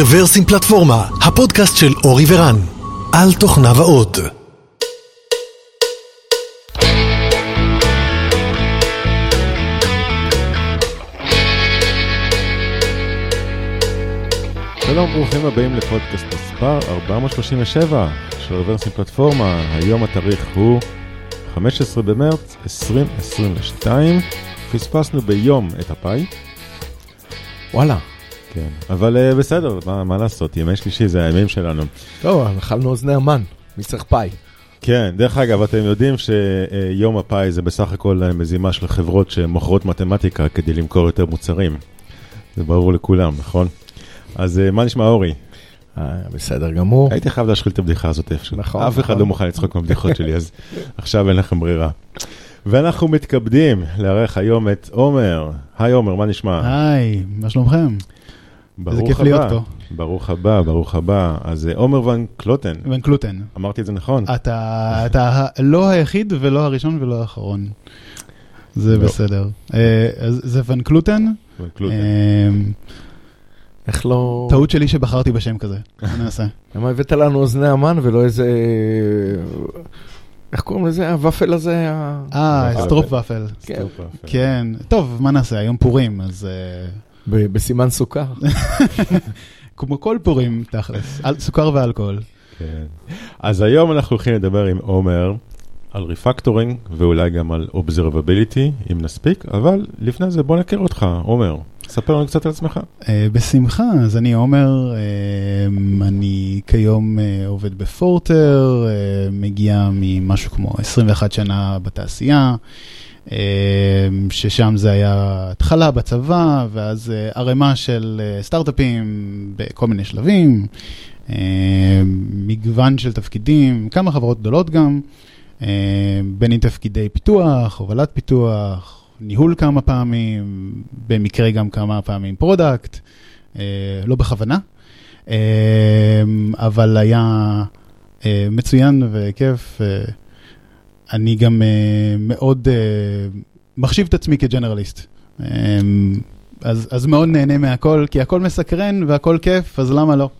רוורסים פלטפורמה, הפודקאסט של אורי ורן, על תוכניו האות. שלום, ברוכים הבאים לפודקאסט מספר 437 של רוורסים פלטפורמה. היום התאריך הוא 15 במרץ 2022. פספסנו ביום את הפאי. וואלה. כן, אבל uh, בסדר, מה, מה לעשות, ימי שלישי זה הימים שלנו. טוב, אכלנו אוזני המן, מי צריך פאי? כן, דרך אגב, אתם יודעים שיום הפאי זה בסך הכל מזימה של חברות שמוכרות מתמטיקה כדי למכור יותר מוצרים. זה ברור לכולם, נכון? אז uh, מה נשמע אורי? אה, בסדר גמור. הייתי חייב להשחיל את הבדיחה הזאת איפשהו. נכון, אף אחד נכון. לא מוכן לצחוק מהבדיחות שלי, אז עכשיו אין לכם ברירה. ואנחנו מתכבדים לארח היום את עומר. היי עומר, מה נשמע? היי, מה שלומכם? ברוך כיף הבא. להיות פה. ברוך הבא, ברוך הבא. אז אה, עומר ון קלוטן, בן קלוטן. אמרתי את זה נכון? אתה אתה לא היחיד ולא הראשון ולא האחרון. זה לא. בסדר. אה, אז זה ון קלוטן. ון קלוטן. אה, איך לא... טעות שלי שבחרתי בשם כזה. מה נעשה? למה הבאת לנו אוזני המן ולא איזה... איך קוראים לזה? הוואפל הזה? אה. סטרופ. כן, סטופ, יפה. כן. טוב, מה נעשה? היום פורים, אז... ב- בסימן סוכר. כמו כל פורים, תכלס. על- סוכר ואלכוהול. כן. אז היום אנחנו הולכים לדבר עם עומר על refactoring ואולי גם על observability, אם נספיק, אבל לפני זה בוא נכיר אותך, עומר. ספר לנו קצת על עצמך. אה, בשמחה, אז אני עומר, אה, אני כיום אה, עובד בפורטר, אה, מגיע ממשהו כמו 21 שנה בתעשייה, אה, ששם זה היה התחלה בצבא, ואז אה, ערימה של אה, סטארט-אפים בכל מיני שלבים, אה, מגוון של תפקידים, כמה חברות גדולות גם, אה, בין אם תפקידי פיתוח, הובלת פיתוח, ניהול כמה פעמים, במקרה גם כמה פעמים product, אה, לא בכוונה, אבל היה מצוין וכיף. אני גם אה, מאוד אה, מחשיב את עצמי כ generalist. אה, אז, אז מאוד נהנה מהכל, כי הכל מסקרן והכל כיף, אז למה לא?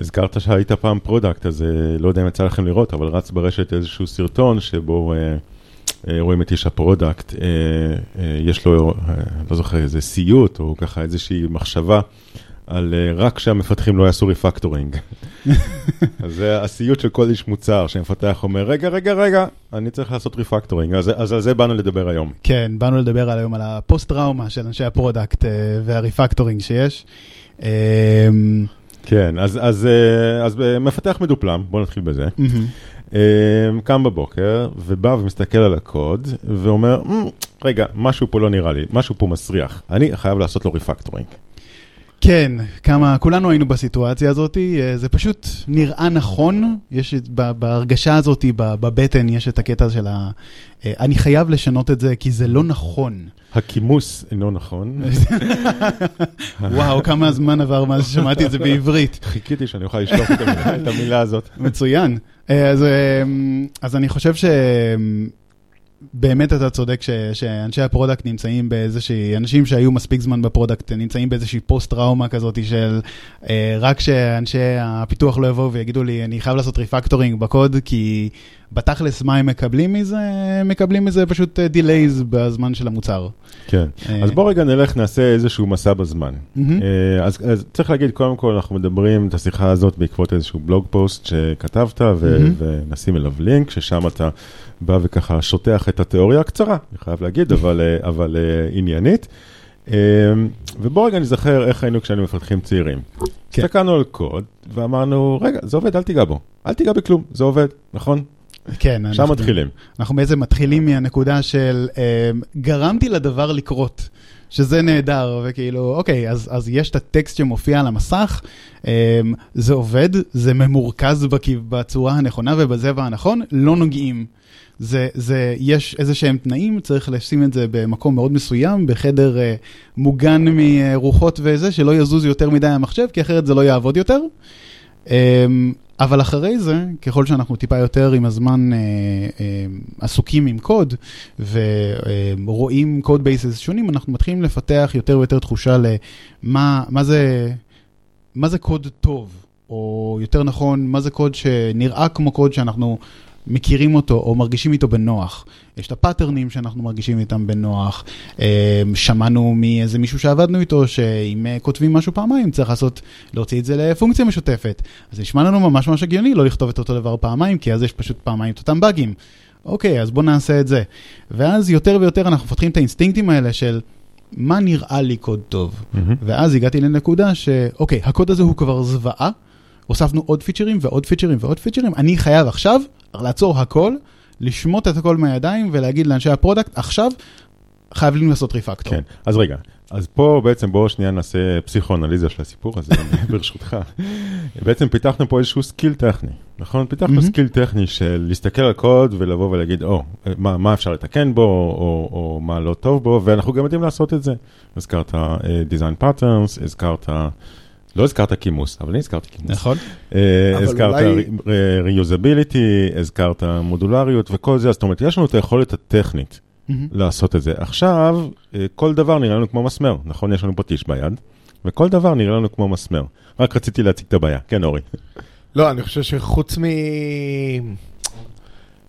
הזכרת שהיית פעם product, אז אה, לא יודע אם יצא לכם לראות, אבל רץ ברשת איזשהו סרטון שבו אה, אה, רואים את איש ה product, אה, יש לו, לא זוכר, איזה סיוט או ככה איזושהי מחשבה על אה, רק שהמפתחים לא יעשו refactoring. אז זה הסיוט של כל איש מוצר, שמפתח אומר, רגע, רגע, רגע, אני צריך לעשות refactoring, אז, אז על זה באנו לדבר היום. כן, באנו לדבר היום על הפוסט-טראומה של אנשי ה product אה, וה refactoring שיש. אה, כן, אז, אז, אז מפתח מדופלם, בואו נתחיל בזה. קם בבוקר ובא ומסתכל על הקוד ואומר, "מ, רגע, משהו פה לא נראה לי, משהו פה מסריח, אני חייב לעשות לו refactoring. כן, כמה, כולנו היינו בסיטואציה הזאת, אה, זה פשוט נראה נכון, יש בהרגשה הזאת, בבטן, יש את הקטע של ה... אה, אני חייב לשנות את זה כי זה לא נכון. הכימוס אינו נכון, וואו, כמה זמן עבר מאז ששמעתי את זה בעברית. חיכיתי שאני אוכל לשלוף את המילה- את המילה הזאת. מצוין. אה, אז, אז אני חושב שבאמת אתה צודק ש, שאנשי ה product נמצאים באיזושהי, אנשים שהיו מספיק זמן ב product נמצאים באיזושהי פוסט-טראומה כזאת של אה, רק שאנשי הפיתוח לא יבואו ויגידו לי, אני חייב לעשות refactoring בקוד, כי בתכלס מה הם מקבלים מזה? הם מקבלים מזה פשוט delays בזמן של המוצר. כן, אה, אז בוא רגע נלך, נעשה איזשהו מסע בזמן. אה, אז, אז צריך להגיד, קודם כל אנחנו מדברים את השיחה הזאת בעקבות איזשהו blog post שכתבת, ו-. ונשים אליו לינק, ששם אתה בא וככה שוטח את התיאוריה הקצרה, אני חייב להגיד, אבל, אה, אבל אה, עניינית. אה, ובוא רגע נזכר איך היינו כשהיינו מפתחים צעירים. כן. הסתכלנו על קוד ואמרנו, רגע, זה עובד, אל תיגע בו. אל תיגע בכלום, זה עובד, נכון? כן, שם אנחנו- מתחילים. אנחנו בעצם מתחילים מהנקודה של אה, גרמתי לדבר לקרות, שזה נהדר, וכאילו, אוקיי, אז, אז יש את הטקסט שמופיע על המסך, אה, זה עובד, זה ממורכז בצורה הנכונה ובזבע הנכון, לא נוגעים. זה, זה, יש איזה שהם תנאים, צריך לשים את זה במקום מאוד מסוים, בחדר אה, מוגן מרוחות וזה, שלא יזוז יותר מדי המחשב, כי אחרת זה לא יעבוד יותר. אמ, אבל אחרי זה, ככל שאנחנו טיפה יותר עם הזמן אה, אה, עסוקים עם קוד ורואים קוד בייסס שונים, אנחנו מתחילים לפתח יותר ויותר תחושה למה מה זה, מה זה קוד טוב, או יותר נכון, מה זה קוד שנראה כמו קוד שאנחנו מכירים אותו או מרגישים איתו בנוח. יש את הפאטרנים שאנחנו מרגישים איתם בנוח. אה, שמענו מאיזה מישהו שעבדנו איתו, שאם אה, כותבים משהו פעמיים, צריך לעשות, להוציא את זה לפונקציה משותפת. אז נשמע לנו ממש ממש הגיוני לא לכתוב את אותו דבר פעמיים, כי אז יש פשוט פעמיים את אותם באגים. אוקיי, אז בואו נעשה את זה. ואז יותר ויותר אנחנו מפתחים את האינסטינקטים האלה של מה נראה לי קוד טוב. מהמם. ואז הגעתי לנקודה שאוקיי, הקוד הזה הוא כבר זוועה, הוספנו עוד פיצ'רים ועוד פיצ'רים ועוד פיצ'רים, אני חייב עכשיו לעצור הכל, לשמוט את הכל מהידיים ולהגיד לאנשי ה product, עכשיו חייבים לעשות refactor. כן, אז רגע, אז פה בעצם בואו שנייה נעשה פסיכואנליזה של הסיפור הזה, ברשותך. בעצם פיתחנו פה איזשהו skill טכני, נכון? פיתחנו מהמם. skill טכני של להסתכל על קוד ולבוא ולהגיד, או, מה, מה אפשר לתקן בו, או, או מה לא טוב בו, ואנחנו גם יודעים לעשות את זה. הזכרת uh, design patterns, הזכרת, לא הזכרת כימוס, אבל אני הזכרתי כימוס. נכון? אה, הזכרת reusability, הזכרת מודולריות וכל זה, אז זאת אומרת, יש לנו את היכולת הטכנית. לעשות את זה. עכשיו, אה, כל דבר נראה לנו כמו מסמר, נכון? יש לנו פטיש ביד, וכל דבר נראה לנו כמו מסמר. רק רציתי להציג את הבעיה. כן, אורי. לא, אני חושב שחוץ מ...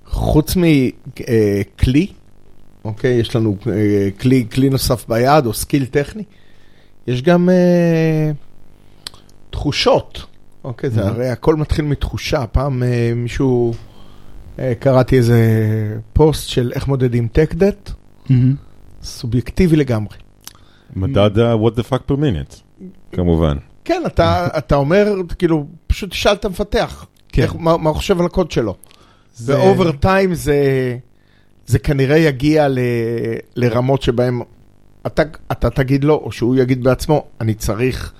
חוץ מכלי, אוקיי, יש לנו אה, כלי, כלי נוסף ביד או skill טכני, יש גם אה, תחושות, אוקיי, זה Mhm. הרי הכל מתחיל מתחושה. פעם אה, מישהו, אה, קראתי איזה פוסט של איך מודדים tech debt, מהמם. סובייקטיבי לגמרי. מדד ה- what the fuck per minute, כמובן. כן, אתה, אתה אומר, כאילו, פשוט תשאל את המפתח, כן. איך, מה, מה הוא חושב על הקוד שלו. זה- ו over time זה, זה כנראה יגיע ל, לרמות שבהן אתה, אתה תגיד לו, או שהוא יגיד בעצמו, אני צריך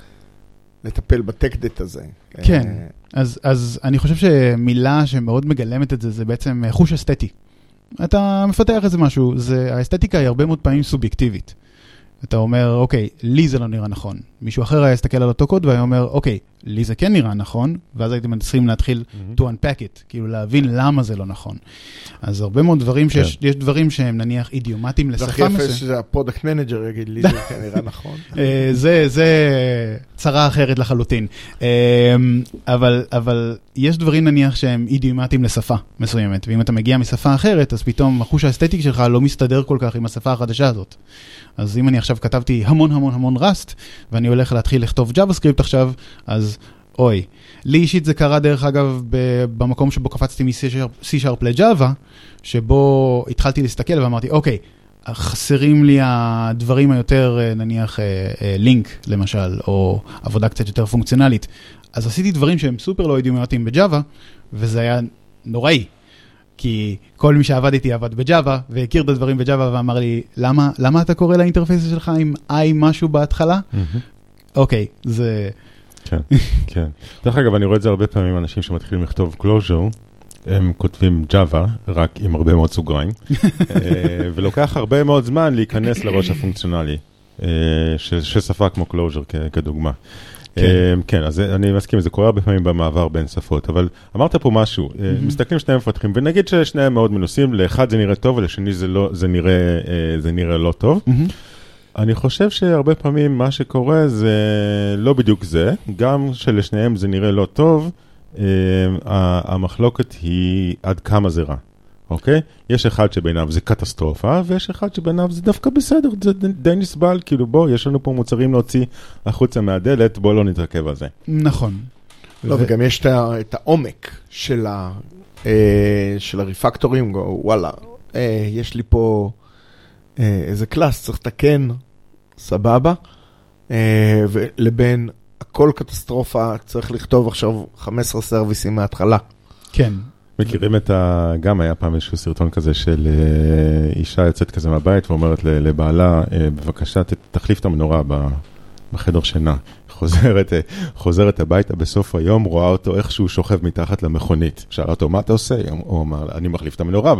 לטפל בטקדט הזה. כן. אה, אז, אז אני חושב שמילה שמאוד מגלמת את זה, זה בעצם חוש אסתטי. אתה מפתח איזה משהו, זה, האסתטיקה היא הרבה מאוד פעמים סובייקטיבית. אתה אומר, אוקיי, לי זה לא נראה נכון. מישהו אחר היה יסתכל על אותו קוד והיה אומר, אוקיי, לי זה כן נראה נכון, ואז הייתם צריכים להתחיל to unpack it, כאילו להבין למה זה לא נכון. אז הרבה מאוד דברים שיש, יש דברים שהם נניח אידיומטיים זה הכי לשפה יפה. שזה ה product manager יגיד לי, זה כנראה נכון. אה, זה, זה צרה אחרת לחלוטין. אה, אבל, אבל יש דברים נניח שהם אידיומטיים לשפה מסוימת, ואם אתה מגיע משפה אחרת, אז פתאום החוש האסתטי שלך לא מסתדר כל כך עם השפה החדשה הזאת. אז אם אני עכשיו כתבתי המון המון המון Rust, ואני הולך להתחיל לכתוב JavaScript עכשיו, אז אוי. לי אישית זה קרה דרך אגב ב- במקום שבו קפצתי מ-C-Sharp ל-Java, שבו התחלתי להסתכל ואמרתי, אוקיי, חסרים לי הדברים היותר, אה, נניח, לינק למשל, או עבודה קצת יותר פונקציונלית. אז עשיתי דברים שהם סופר לא אידיומטיים בג'אווה, וזה היה נוראי. כי כל מי שעבד איתי עבד בג'אווה, והכיר את הדברים בג'אווה ואמר לי, למה, למה אתה קורא לאינטרפייס שלך עם i משהו בהתחלה? אוקיי, זה... כן, כן. דרך אגב, אני רואה את זה הרבה פעמים, אנשים שמתחילים לכתוב closure, הם כותבים Java, רק עם הרבה מאוד סוגריים, אה, ולוקח הרבה מאוד זמן להיכנס לראש הפונקציונלי אה, של של שפה כמו closure כדוגמה. כן. אה, כן, אז אני מסכים, זה קורה הרבה פעמים במעבר בין שפות, אבל אמרת פה משהו, אה, מסתכלים שני מפתחים, ונגיד ששניהם מאוד מנוסים, לאחד זה נראה טוב ולשני זה לא- זה נראה אה, זה נראה לא טוב. אני חושב שהרבה פעמים מה שקורה זה לא בדיוק זה, גם שלשניהם זה נראה לא טוב, אה, המחלוקת היא עד כמה זה רע, אוקיי? יש אחד שבעיניו זה קטסטרופה, ויש אחד שבעיניו זה דווקא בסדר, זה די- נסבל, כאילו בוא, יש לנו פה מוצרים להוציא החוצה מהדלת, בוא לא נתרכב על זה. נכון. לא, ו- וגם יש את העומק של ה- אה, של הריפקטורים, וואלה, אה, יש לי פה אה, איזה קלאס, צריך לתקן, סבבה, אה, ולבין הכל קטסטרופה, צריך לכתוב עכשיו 15 סרוויסים מההתחלה. כן. מכירים את ה... גם היה פעם איזשהו סרטון כזה של אה, אישה יוצאת כזה מהבית ואומרת לבעלה, אה, בבקשה תחליף את המנורה בחדר שינה. חוזרת, חוזרת הביתה בסוף היום, רואה אותו איך שהוא שוכב מתחת למכונית. שאלה אותו, מה אתה עושה? הוא אמר, אני מחליף את המנורה.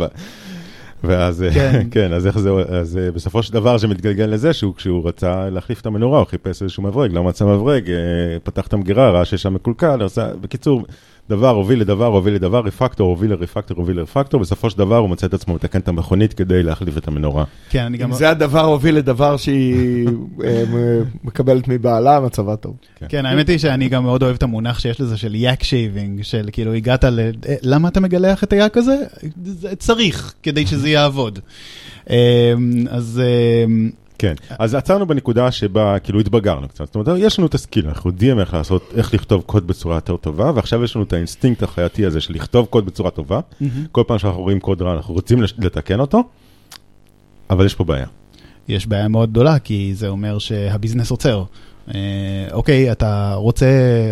ואז, אה, כן. כן, אז איך זה, אז אה, בסופו של דבר זה מתגלגל לזה שהוא, כשהוא רצה להחליף את המנורה, הוא חיפש איזשהו מברג, לא מצא מברג, אה, פתח את המגירה, ראה שיש שם מקולקל, עשה, בקיצור, דבר הוביל לדבר, הוביל לדבר, refactor, הוביל ל refactor, הוביל ל refactor, בסופו של דבר הוא מוצא את עצמו מתקן את המכונית כדי להחליף את המנורה. כן, אני גם... אם זה הדבר הוביל לדבר שהיא אה, מקבלת מבעלה, מצבה טוב. כן, האמת היא שאני גם מאוד אוהב את המונח שיש לזה של yak shaving, של כאילו הגעת ל... אה, למה אתה מגלח את היאק הזה? זה צריך, כדי שזה יעבוד. אה, אז כן, אז עצרנו בנקודה שבה כאילו התבגרנו קצת, זאת אומרת, יש לנו את ה skill, אנחנו יודעים איך לעשות, איך לכתוב קוד בצורה יותר טובה, ועכשיו יש לנו את האינסטינקט החייתי הזה של לכתוב קוד בצורה טובה, כל פעם שאנחנו רואים קוד רע אנחנו רוצים לתקן אותו, אבל יש פה בעיה. יש בעיה מאוד גדולה, כי זה אומר שה business עוצר. אה, אוקיי, אתה רוצה,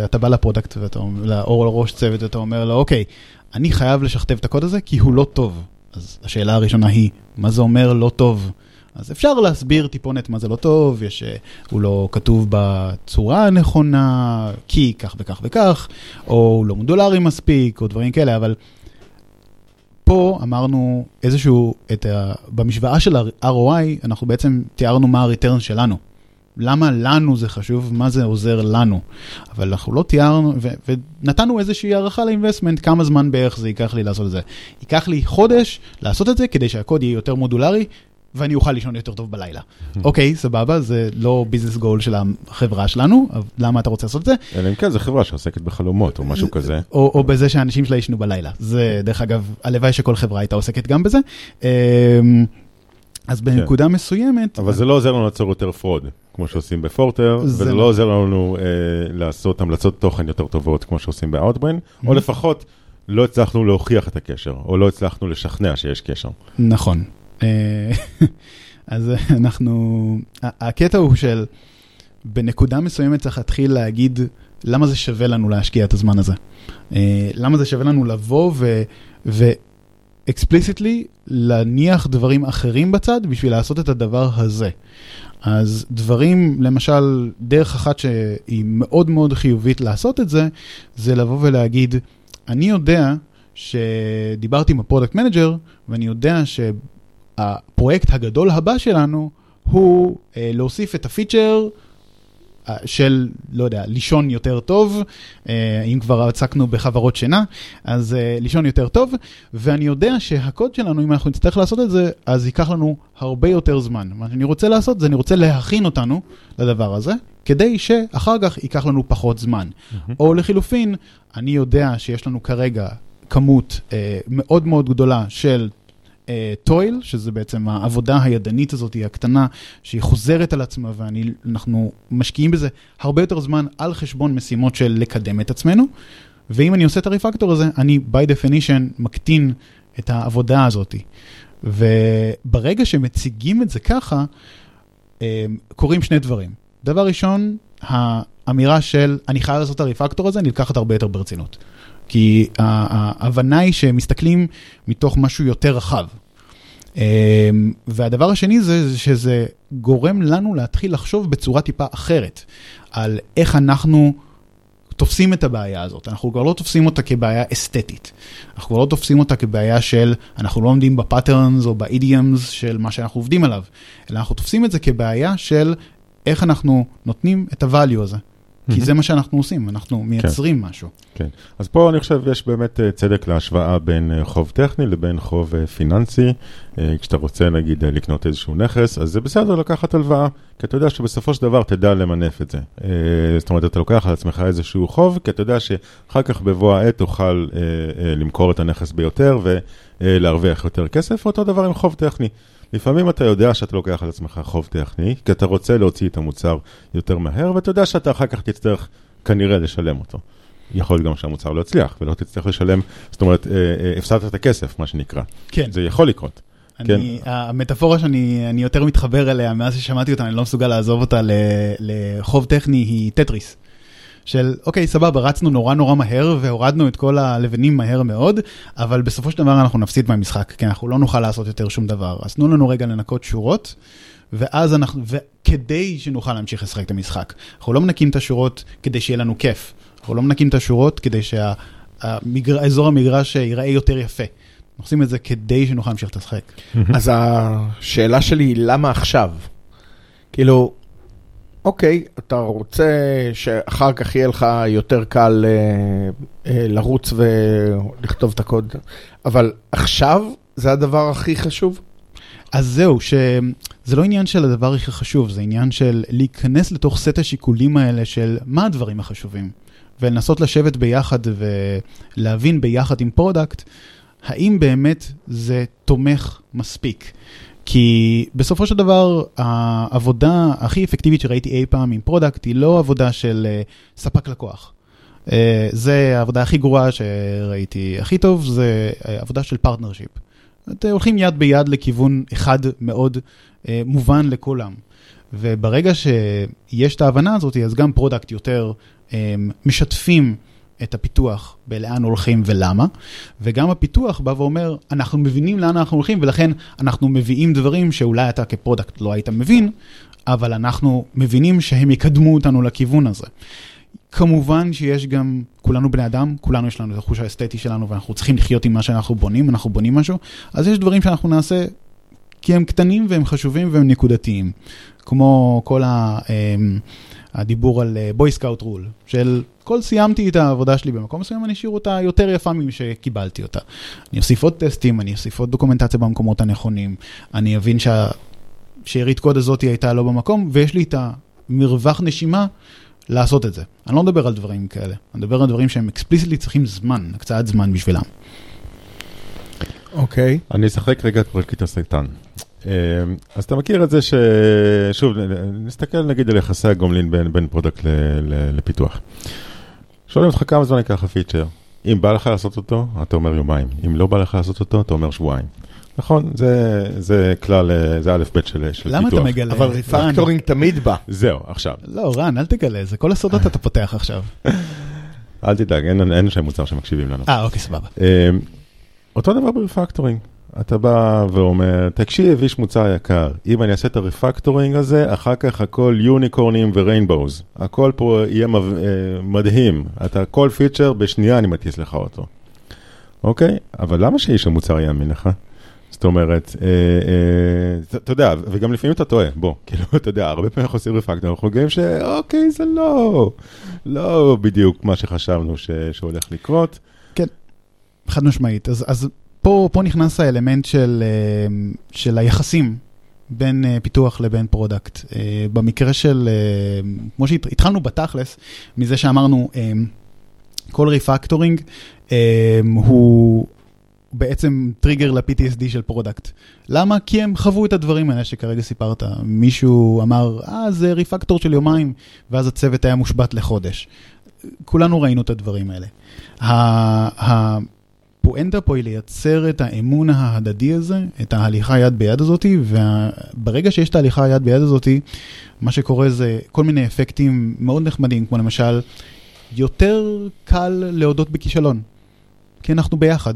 אתה בא ל product ואתה או לראש צוות ואתה אומר לו, אוקיי, אני חייב לשכתב את הקוד הזה כי הוא לא טוב. אז השאלה הראשונה היא, מה זה אומר לא טוב? אז אפשר להסביר טיפונת מה זה לא טוב, יש, אה, הוא לא כתוב בצורה הנכונה, כי כך וכך וכך, או הוא לא מודולרי מספיק, או דברים כאלה, אבל פה אמרנו איזשהו, את ה, במשוואה של ה-ROI, אנחנו בעצם תיארנו מה ה-return שלנו. למה לנו זה חשוב, מה זה עוזר לנו. אבל אנחנו לא תיארנו, ו- ונתנו איזושהי הערכה לאינבסטמנט, כמה זמן בערך זה ייקח לי לעשות את זה. ייקח לי חודש לעשות את זה כדי שהקוד יהיה יותר מודולרי, ואני אוכל לישון יותר טוב בלילה. אוקיי, סבבה, זה לא ביזנס גול של החברה שלנו, למה אתה רוצה לעשות את זה? אלא אם כן זו חברה שעוסקת בחלומות או משהו כזה. או, בזה שהאנשים שלה ישנו בלילה. זה, דרך אגב, הלוואי שכל חברה הייתה עוסקת גם בזה. אמ, אז בנקודה מסוימת, אבל זה לא עוזר לנו ליצור יותר פרוד, כמו שעושים בפורטר, זה וזה לא. לא עוזר לנו אה, לעשות המלצות תוכן יותר טובות, כמו שעושים באוטברן, או לפחות לא הצלחנו להוכיח את הקשר, או לא הצלחנו לשכנע שיש קשר. נכון. אה, אז אנחנו, הקטע הוא של בנקודה מסוימת צריך להתחיל להגיד למה זה שווה לנו להשקיע את הזמן הזה. אה, למה זה שווה לנו לבוא ו... להניח דברים אחרים בצד בשביל לעשות את הדבר הזה. אז דברים, למשל, דרך אחת שהיא מאוד מאוד חיובית לעשות את זה, זה לבוא ולהגיד, אני יודע שדיברתי עם ה product manager, ואני יודע שהפרויקט הגדול הבא שלנו הוא אה, להוסיף את ה feature אה, של, לא יודע, לישון יותר טוב, אה, אם כבר עסקנו בחברות שינה, אז אה, לישון יותר טוב, ואני יודע שהקוד שלנו, אם אנחנו נצטרך לעשות את זה, אז ייקח לנו הרבה יותר זמן. מה שאני רוצה לעשות זה אני רוצה להכין אותנו לדבר הזה, כדי שאחר כך ייקח לנו פחות זמן. או לחילופין, אני יודע שיש לנו כרגע כמות אה, מאוד מאוד גדולה של טויל, שזה בעצם העבודה הידנית הזאת, היא הקטנה, שהיא חוזרת על עצמה, ואנחנו משקיעים בזה הרבה יותר זמן על חשבון משימות של לקדם את עצמנו. ואם אני עושה את הריפקטור הזה, אני by definition מקטין את העבודה הזאת. וברגע שמציגים את זה ככה, אה, קורים שני דברים. דבר ראשון, האמירה של אני חייב לעשות את הריפקטור הזה נלקחת הרבה יותר ברצינות. כי ההבנה היא שמסתכלים מתוך משהו יותר רחב. אמ, והדבר השני זה שזה גורם לנו להתחיל לחשוב בצורה טיפה אחרת, על איך אנחנו תופסים את הבעיה הזאת. אנחנו כבר לא תופסים אותה כבעיה אסתטית. אנחנו כבר לא תופסים אותה כבעיה של אנחנו לא עומדים ב patterns או ב idioms של מה שאנחנו עובדים עליו, אלא אנחנו תופסים את זה כבעיה של איך אנחנו נותנים את ה value הזה. כי זה מה שאנחנו עושים, אנחנו מייצרים משהו. כן, אז פה אני חושב יש באמת אה, צדק להשוואה בין אה, חוב טכני לבין חוב אה, פיננסי. כשאתה רוצה נגיד לקנות איזשהו נכס, אז זה בסדר לקחת הלוואה, כי אתה יודע שבסופו של דבר תדע למנף את זה. זאת אומרת, אתה לוקח על עצמך איזשהו חוב, כי אתה יודע שאחר כך בבוא העת תוכל למכור את הנכס ביותר ולהרוויח יותר כסף, אותו דבר עם חוב טכני. לפעמים אתה יודע שאתה לוקח על עצמך חוב טכני, כי אתה רוצה להוציא את המוצר יותר מהר, ואתה יודע שאתה אחר כך תצטרך כנראה לשלם אותו. יכול להיות גם שהמוצר לא יצליח, ולא תצטרך לשלם, זאת אומרת, אה, אה, הפסדת את הכסף, מה שנקרא. כן. זה יכול לקרות. אני, המטאפורה שאני אני יותר מתחבר אליה מאז ששמעתי אותה, אני לא מסוגל לעזוב אותה לחוב טכני, היא טטריס. של אוקיי, סבבה, רצנו נורא נורא מהר והורדנו את כל הלבנים מהר מאוד, אבל בסופו של דבר אנחנו נפסיד מהמשחק, כי אנחנו לא נוכל לעשות יותר שום דבר. אז תנו לנו רגע לנקות שורות, ואז אנחנו, וכדי שנוכל להמשיך לשחק את המשחק. אנחנו לא מנקים את השורות כדי שיהיה לנו כיף, אנחנו לא מנקים את השורות כדי שאזור המגרש ייראה יותר יפה. אנחנו עושים את זה כדי שנוכל להמשיך לשחק. אז השאלה שלי היא למה עכשיו? כאילו, אוקיי, אתה רוצה שאחר כך יהיה לך יותר קל אה, אה, לרוץ ולכתוב את הקוד, אבל עכשיו זה הדבר הכי חשוב? אז זהו, שזה לא עניין של הדבר הכי חשוב, זה עניין של להיכנס לתוך סט השיקולים האלה של מה הדברים החשובים, ולנסות לשבת ביחד ולהבין ביחד עם product, האם באמת זה תומך מספיק. כי בסופו של דבר, העבודה הכי אפקטיבית שראיתי אי פעם עם product היא לא עבודה של אה, ספק לקוח. אה, זה העבודה הכי גרועה שראיתי. הכי טוב זה אה, עבודה של partnership. אתם הולכים יד ביד לכיוון אחד מאוד מובן לכולם. וברגע שיש את ההבנה הזאת, אז גם product יותר משתפים את הפיתוח בלאן הולכים ולמה, וגם הפיתוח בא ואומר, אנחנו מבינים לאן אנחנו הולכים, ולכן אנחנו מביאים דברים שאולי אתה כ product לא היית מבין, אבל אנחנו מבינים שהם יקדמו אותנו לכיוון הזה. כמובן שיש גם, כולנו בני אדם, כולנו יש לנו את החוש האסתטי שלנו ואנחנו צריכים לחיות עם מה שאנחנו בונים, אנחנו בונים משהו, אז יש דברים שאנחנו נעשה כי הם קטנים והם חשובים והם נקודתיים. כמו כל ה, אמ, הדיבור על boy scout rule, של כל סיימתי את העבודה שלי במקום מסוים, אני אשאיר אותה יותר יפה משקיבלתי אותה. אני אוסיף עוד טסטים, אני אוסיף עוד דוקומנטציה במקומות הנכונים, אני אבין שהשארית קוד הזאת הייתה לא במקום, ויש לי את המרווח נשימה לעשות את זה. אני לא מדבר על דברים כאלה, אני מדבר על דברים שהם explicitly צריכים זמן, הקצאת זמן בשבילם. אוקיי. Okay. אני אשחק רגע את פרקליט השטן. אה, אז אתה מכיר את זה ש... שוב, נסתכל נגיד על יחסי הגומלין בין, בין product ל, ל, לפיתוח. שואלים אותך כמה זמן ייקח ה feature. אם בא לך לעשות אותו, אתה אומר יומיים. אם לא בא לך לעשות אותו, אתה אומר שבועיים. נכון, זה, זה כלל, אה, זה א' ב' של, של למה פיתוח. אתה מגלה? אבל refactoring תמיד בא. זהו, עכשיו. לא, רן, אל תגלה, זה כל הסודות אתה פותח עכשיו. אל תדאג, אין, אין שם מוצר שמקשיבים לנו. אה, אוקיי, סבבה. אה, אותו דבר ב refactoring. אתה בא ואומר, תקשיב, איש מוצר יקר, אם אני אעשה את ה refactoring הזה, אחר כך הכל יוניקורנים ו rainbows. הכל פה יהיה. אה, מדהים. אתה, כל feature, בשנייה אני מטיס לך אותו. אוקיי? אבל למה שאיש המוצר יאמין לך? זאת אומרת, אה, אה, אתה יודע, וגם לפעמים אתה טועה, בוא, כאילו, אתה יודע, הרבה פעמים אנחנו עושים refactor, אנחנו רואים שאוקיי, זה לא, לא בדיוק מה שחשבנו שהולך לקרות. חד משמעית. אז, אז פה, פה נכנס האלמנט של, אה, של היחסים בין אה, פיתוח לבין product. אה, במקרה של, כמו שהתחלנו בתכלס, מזה שאמרנו, כל refactoring הוא בעצם טריגר ל-PTSD של product. למה? כי הם חוו את הדברים האלה שכרגע סיפרת. מישהו אמר, אה, זה refactor של יומיים, ואז הצוות היה מושבת לחודש. כולנו ראינו את הדברים האלה. הפואנטה פה היא לייצר את האמון ההדדי הזה, את ההליכה יד ביד הזאתי, וברגע שיש את ההליכה יד ביד הזאתי, מה שקורה זה כל מיני אפקטים מאוד נחמדים, כמו למשל, יותר קל להודות בכישלון, כי אנחנו ביחד.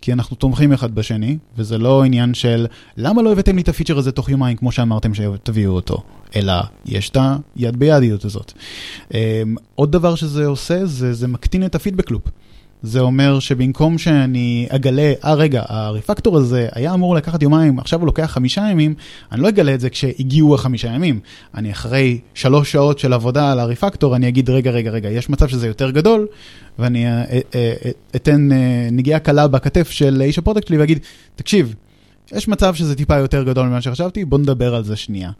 כי אנחנו תומכים אחד בשני, וזה לא עניין של למה לא הבאתם לי את הפיצ'ר הזה תוך יומיים כמו שאמרתם שתביאו אותו, אלא יש את הידבידיות הזאת. Um, עוד דבר שזה עושה, זה, זה מקטין את ה feedback loop. זה אומר שבמקום שאני אגלה, אה רגע, ה refactor הזה היה אמור לקחת יומיים, עכשיו הוא לוקח חמישה ימים, אני לא אגלה את זה כשהגיעו החמישה ימים. אני אחרי שלוש שעות של עבודה על ה refactor, אני אגיד, רגע, רגע, רגע, יש מצב שזה יותר גדול, ואני אה, אה, אה, אתן נגיעה קלה בכתף של איש ה product שלי ואגיד, תקשיב, יש מצב שזה טיפה יותר גדול ממה שחשבתי, בוא נדבר על זה שנייה.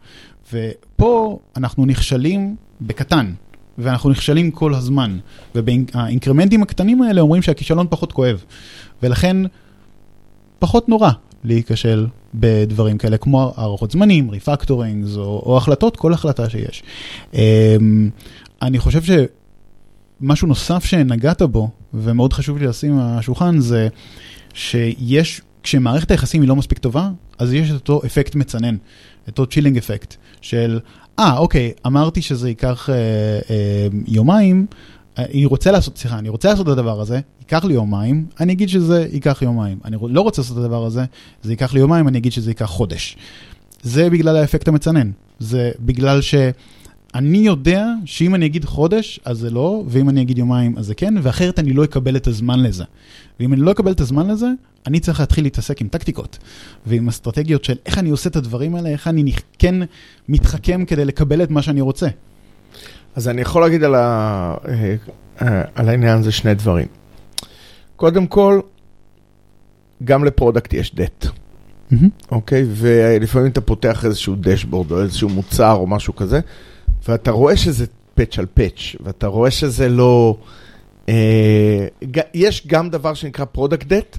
ופה אנחנו נכשלים בקטן. ואנחנו נכשלים כל הזמן. והאינקרמנטים הקטנים האלה אומרים שהכישלון פחות כואב. ולכן, פחות נורא להיכשל בדברים כאלה, כמו הערכות זמנים, ריפקטורינגס, או, או החלטות, כל החלטה שיש. אמ, אני חושב שמשהו נוסף שנגעת בו, ומאוד חשוב לי לשים על השולחן, זה שיש, כשמערכת היחסים היא לא מספיק טובה, אז יש את אותו אפקט מצנן, את אותו chilling effect, של אה, אוקיי, אמרתי שזה ייקח אה, אה, יומיים, אני רוצה לעשות, סליחה, אני רוצה לעשות את הדבר הזה, ייקח לי יומיים, אני אגיד שזה ייקח יומיים. אני לא רוצה לעשות את הדבר הזה, זה ייקח לי יומיים, אני אגיד שזה ייקח חודש. זה בגלל האפקט המצנן. זה בגלל שאני יודע שאם אני אגיד חודש, אז זה לא, ואם אני אגיד יומיים, אז זה כן, ואחרת אני לא אקבל את הזמן לזה. ואם אני לא אקבל את הזמן לזה, אני צריך להתחיל להתעסק עם טקטיקות ועם אסטרטגיות של איך אני עושה את הדברים האלה, איך אני כן מתחכם כדי לקבל את מה שאני רוצה. אז אני יכול להגיד על, ה... אה, על העניין הזה שני דברים. קודם כל, גם ל product יש דט. אוקיי? ולפעמים אתה פותח איזשהו dashboard או איזשהו מוצר או משהו כזה, ואתה רואה שזה patch על patch, ואתה רואה שזה לא... אה, יש גם דבר שנקרא product debt,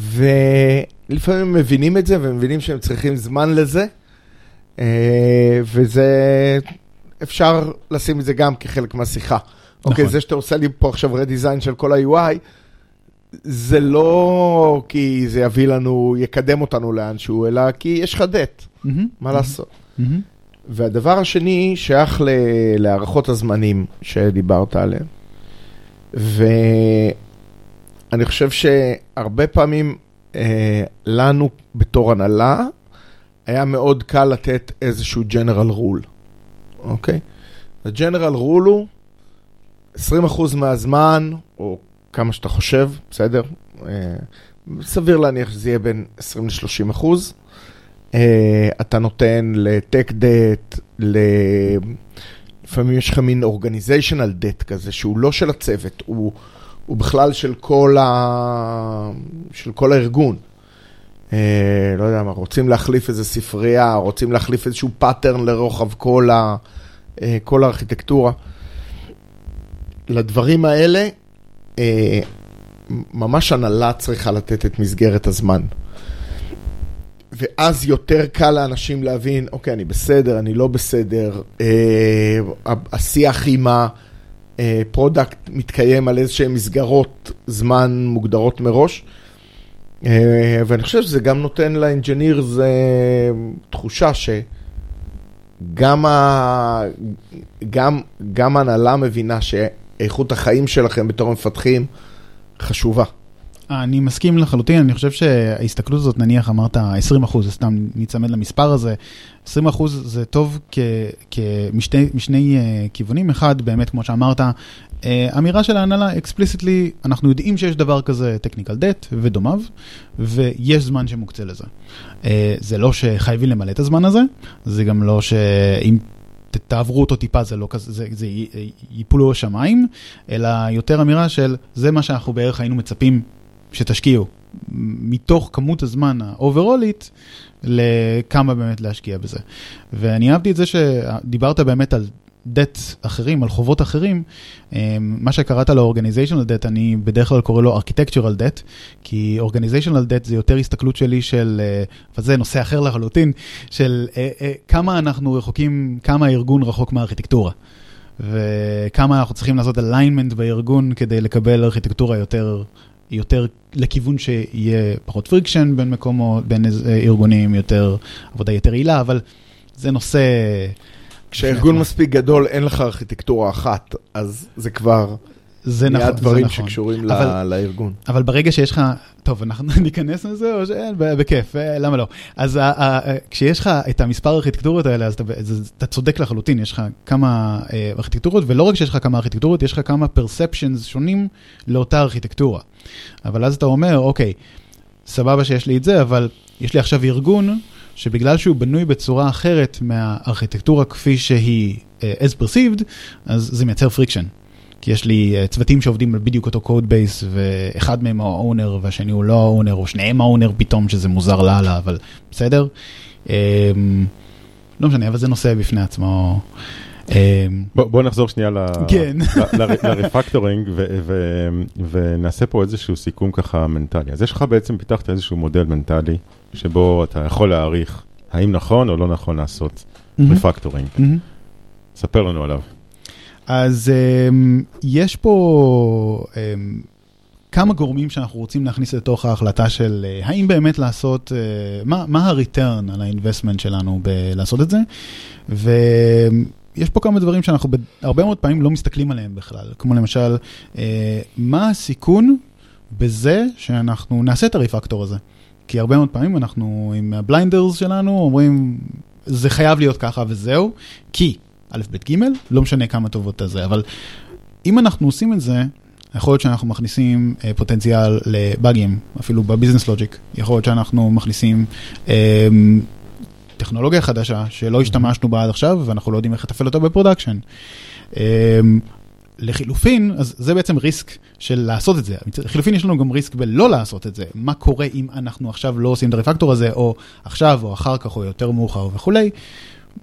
ולפעמים הם מבינים את זה ומבינים שהם צריכים זמן לזה, אה, וזה... אפשר לשים את זה גם כחלק מהשיחה. אוקיי, נכון. זה שאתה עושה לי פה עכשיו redesign של כל ה-UI, זה לא כי זה יביא לנו, יקדם אותנו לאנשהו, אלא כי יש לך דט, מהמם. מה לעשות. מהמם. והדבר השני שייך ל- להערכות הזמנים שדיברת עליהם. ואני חושב שהרבה פעמים אה, לנו בתור הנהלה, היה מאוד קל לתת איזשהו general rule, אוקיי? ה-general rule הוא 20% מהזמן, או כמה שאתה חושב, בסדר? אה, סביר להניח שזה יהיה בין 20 ל-30 אחוז. אה, אתה נותן ל tech debt. לפעמים יש לך מין organizational debt כזה, שהוא לא של הצוות, הוא, הוא בכלל של כל, ה... של כל הארגון. אה, לא יודע מה, רוצים להחליף איזה ספרייה, רוצים להחליף איזשהו pattern לרוחב כל, ה... אה, כל הארכיטקטורה. לדברים האלה, אה, ממש הנהלה צריכה לתת את מסגרת הזמן. ואז יותר קל לאנשים להבין, אוקיי, אני בסדר, אני לא בסדר, אה, השיח עם ה product מתקיים על איזשהן מסגרות זמן מוגדרות מראש, אה, ואני חושב שזה גם נותן ל engineers אה, תחושה שגם ה... גם, גם ההנהלה מבינה שאיכות החיים שלכם בתור מפתחים חשובה. אני מסכים לחלוטין, אני חושב שההסתכלות הזאת, נניח אמרת 20 אחוז, סתם ניצמד למספר הזה, 20 אחוז זה טוב כמשני, משני uh, כיוונים, אחד, באמת, כמו שאמרת, uh, אמירה של ההנהלה, explicitly, אנחנו יודעים שיש דבר כזה technical debt ודומיו, ויש זמן שמוקצה לזה. Uh, זה לא שחייבים למלא את הזמן הזה, זה גם לא שאם... תעברו אותו טיפה, זה לא כזה, זה, זה ייפולו השמיים, אלא יותר אמירה של זה מה שאנחנו בערך היינו מצפים שתשקיעו, מתוך כמות הזמן האוברולית, לכמה באמת להשקיע בזה. ואני אהבתי את זה שדיברת באמת על debt אחרים, על חובות אחרים, אה, מה שקראת לו organizational debt, אני בדרך כלל קורא לו architectural debt, כי organizational debt זה יותר הסתכלות שלי של, אה, אבל זה נושא אחר לחלוטין, של אה, כמה אנחנו רחוקים, כמה הארגון רחוק מהארכיטקטורה. וכמה אנחנו צריכים לעשות alignment בארגון כדי לקבל ארכיטקטורה יותר, יותר לכיוון שיהיה פחות friction בין מקומות, בין ארגונים, יותר עבודה יותר יעילה, אבל זה נושא... כשארגון מספיק גדול, אין לך ארכיטקטורה אחת, אז זה כבר זה נכון, זה דברים נכון. שקשורים אבל- לארגון. אבל ברגע שיש לך, טוב, אנחנו ניכנס לזה, או שאין, בכיף, אה, למה לא? אז ה- ה- כשיש לך את המספר הארכיטקטורות האלה, אז אתה, אתה צודק לחלוטין, יש לך כמה אה, ארכיטקטורות, ולא רק שיש לך כמה ארכיטקטורות, יש לך כמה perceptions שונים לאותה ארכיטקטורה. אבל אז אתה אומר, אוקיי, סבבה שיש לי את זה, אבל יש לי עכשיו ארגון, שבגלל שהוא בנוי בצורה אחרת מהארכיטקטורה כפי שהיא אה, as perceived, אז זה מייצר friction. כי יש לי אה, צוותים שעובדים על בדיוק אותו code base, ואחד מהם הוא ה owner והשני הוא לא ה owner, או שניהם ה owner פתאום, שזה מוזר לאללה, אבל בסדר. אמ, לא משנה, אבל זה נושא בפני עצמו. אמ, בוא, נחזור שנייה כן. ל refactoring ו- ונעשה פה איזשהו סיכום ככה מנטלי. אז יש לך בעצם, פיתחת איזשהו מודל מנטלי, שבו אתה יכול להעריך האם נכון או לא נכון לעשות refactoring. ספר לנו עליו. אז um, יש פה um, כמה גורמים שאנחנו רוצים להכניס לתוך ההחלטה של uh, האם באמת לעשות, uh, מה, מה ה-return על ה-investment שלנו בלעשות את זה, ויש פה כמה דברים שאנחנו הרבה מאוד פעמים לא מסתכלים עליהם בכלל, כמו למשל, uh, מה הסיכון בזה שאנחנו נעשה את הרפקטור הזה. כי הרבה מאוד פעמים אנחנו עם הבליינדרס שלנו אומרים, זה חייב להיות ככה וזהו, כי א', ב', ג', לא משנה כמה טובות הזה, אבל אם אנחנו עושים את זה, יכול להיות שאנחנו מכניסים אה, פוטנציאל לבאגים, אפילו ב business logic, יכול להיות שאנחנו מכניסים אה, טכנולוגיה חדשה שלא השתמשנו בה עד עכשיו, ואנחנו לא יודעים איך לתפעל אותה ב production. אמ, לחילופין, אז זה בעצם risk של לעשות את זה. לחילופין יש לנו גם risk בלא לעשות את זה. מה קורה אם אנחנו עכשיו לא עושים את ה refactor הזה, או עכשיו, או אחר כך, או יותר מאוחר וכולי.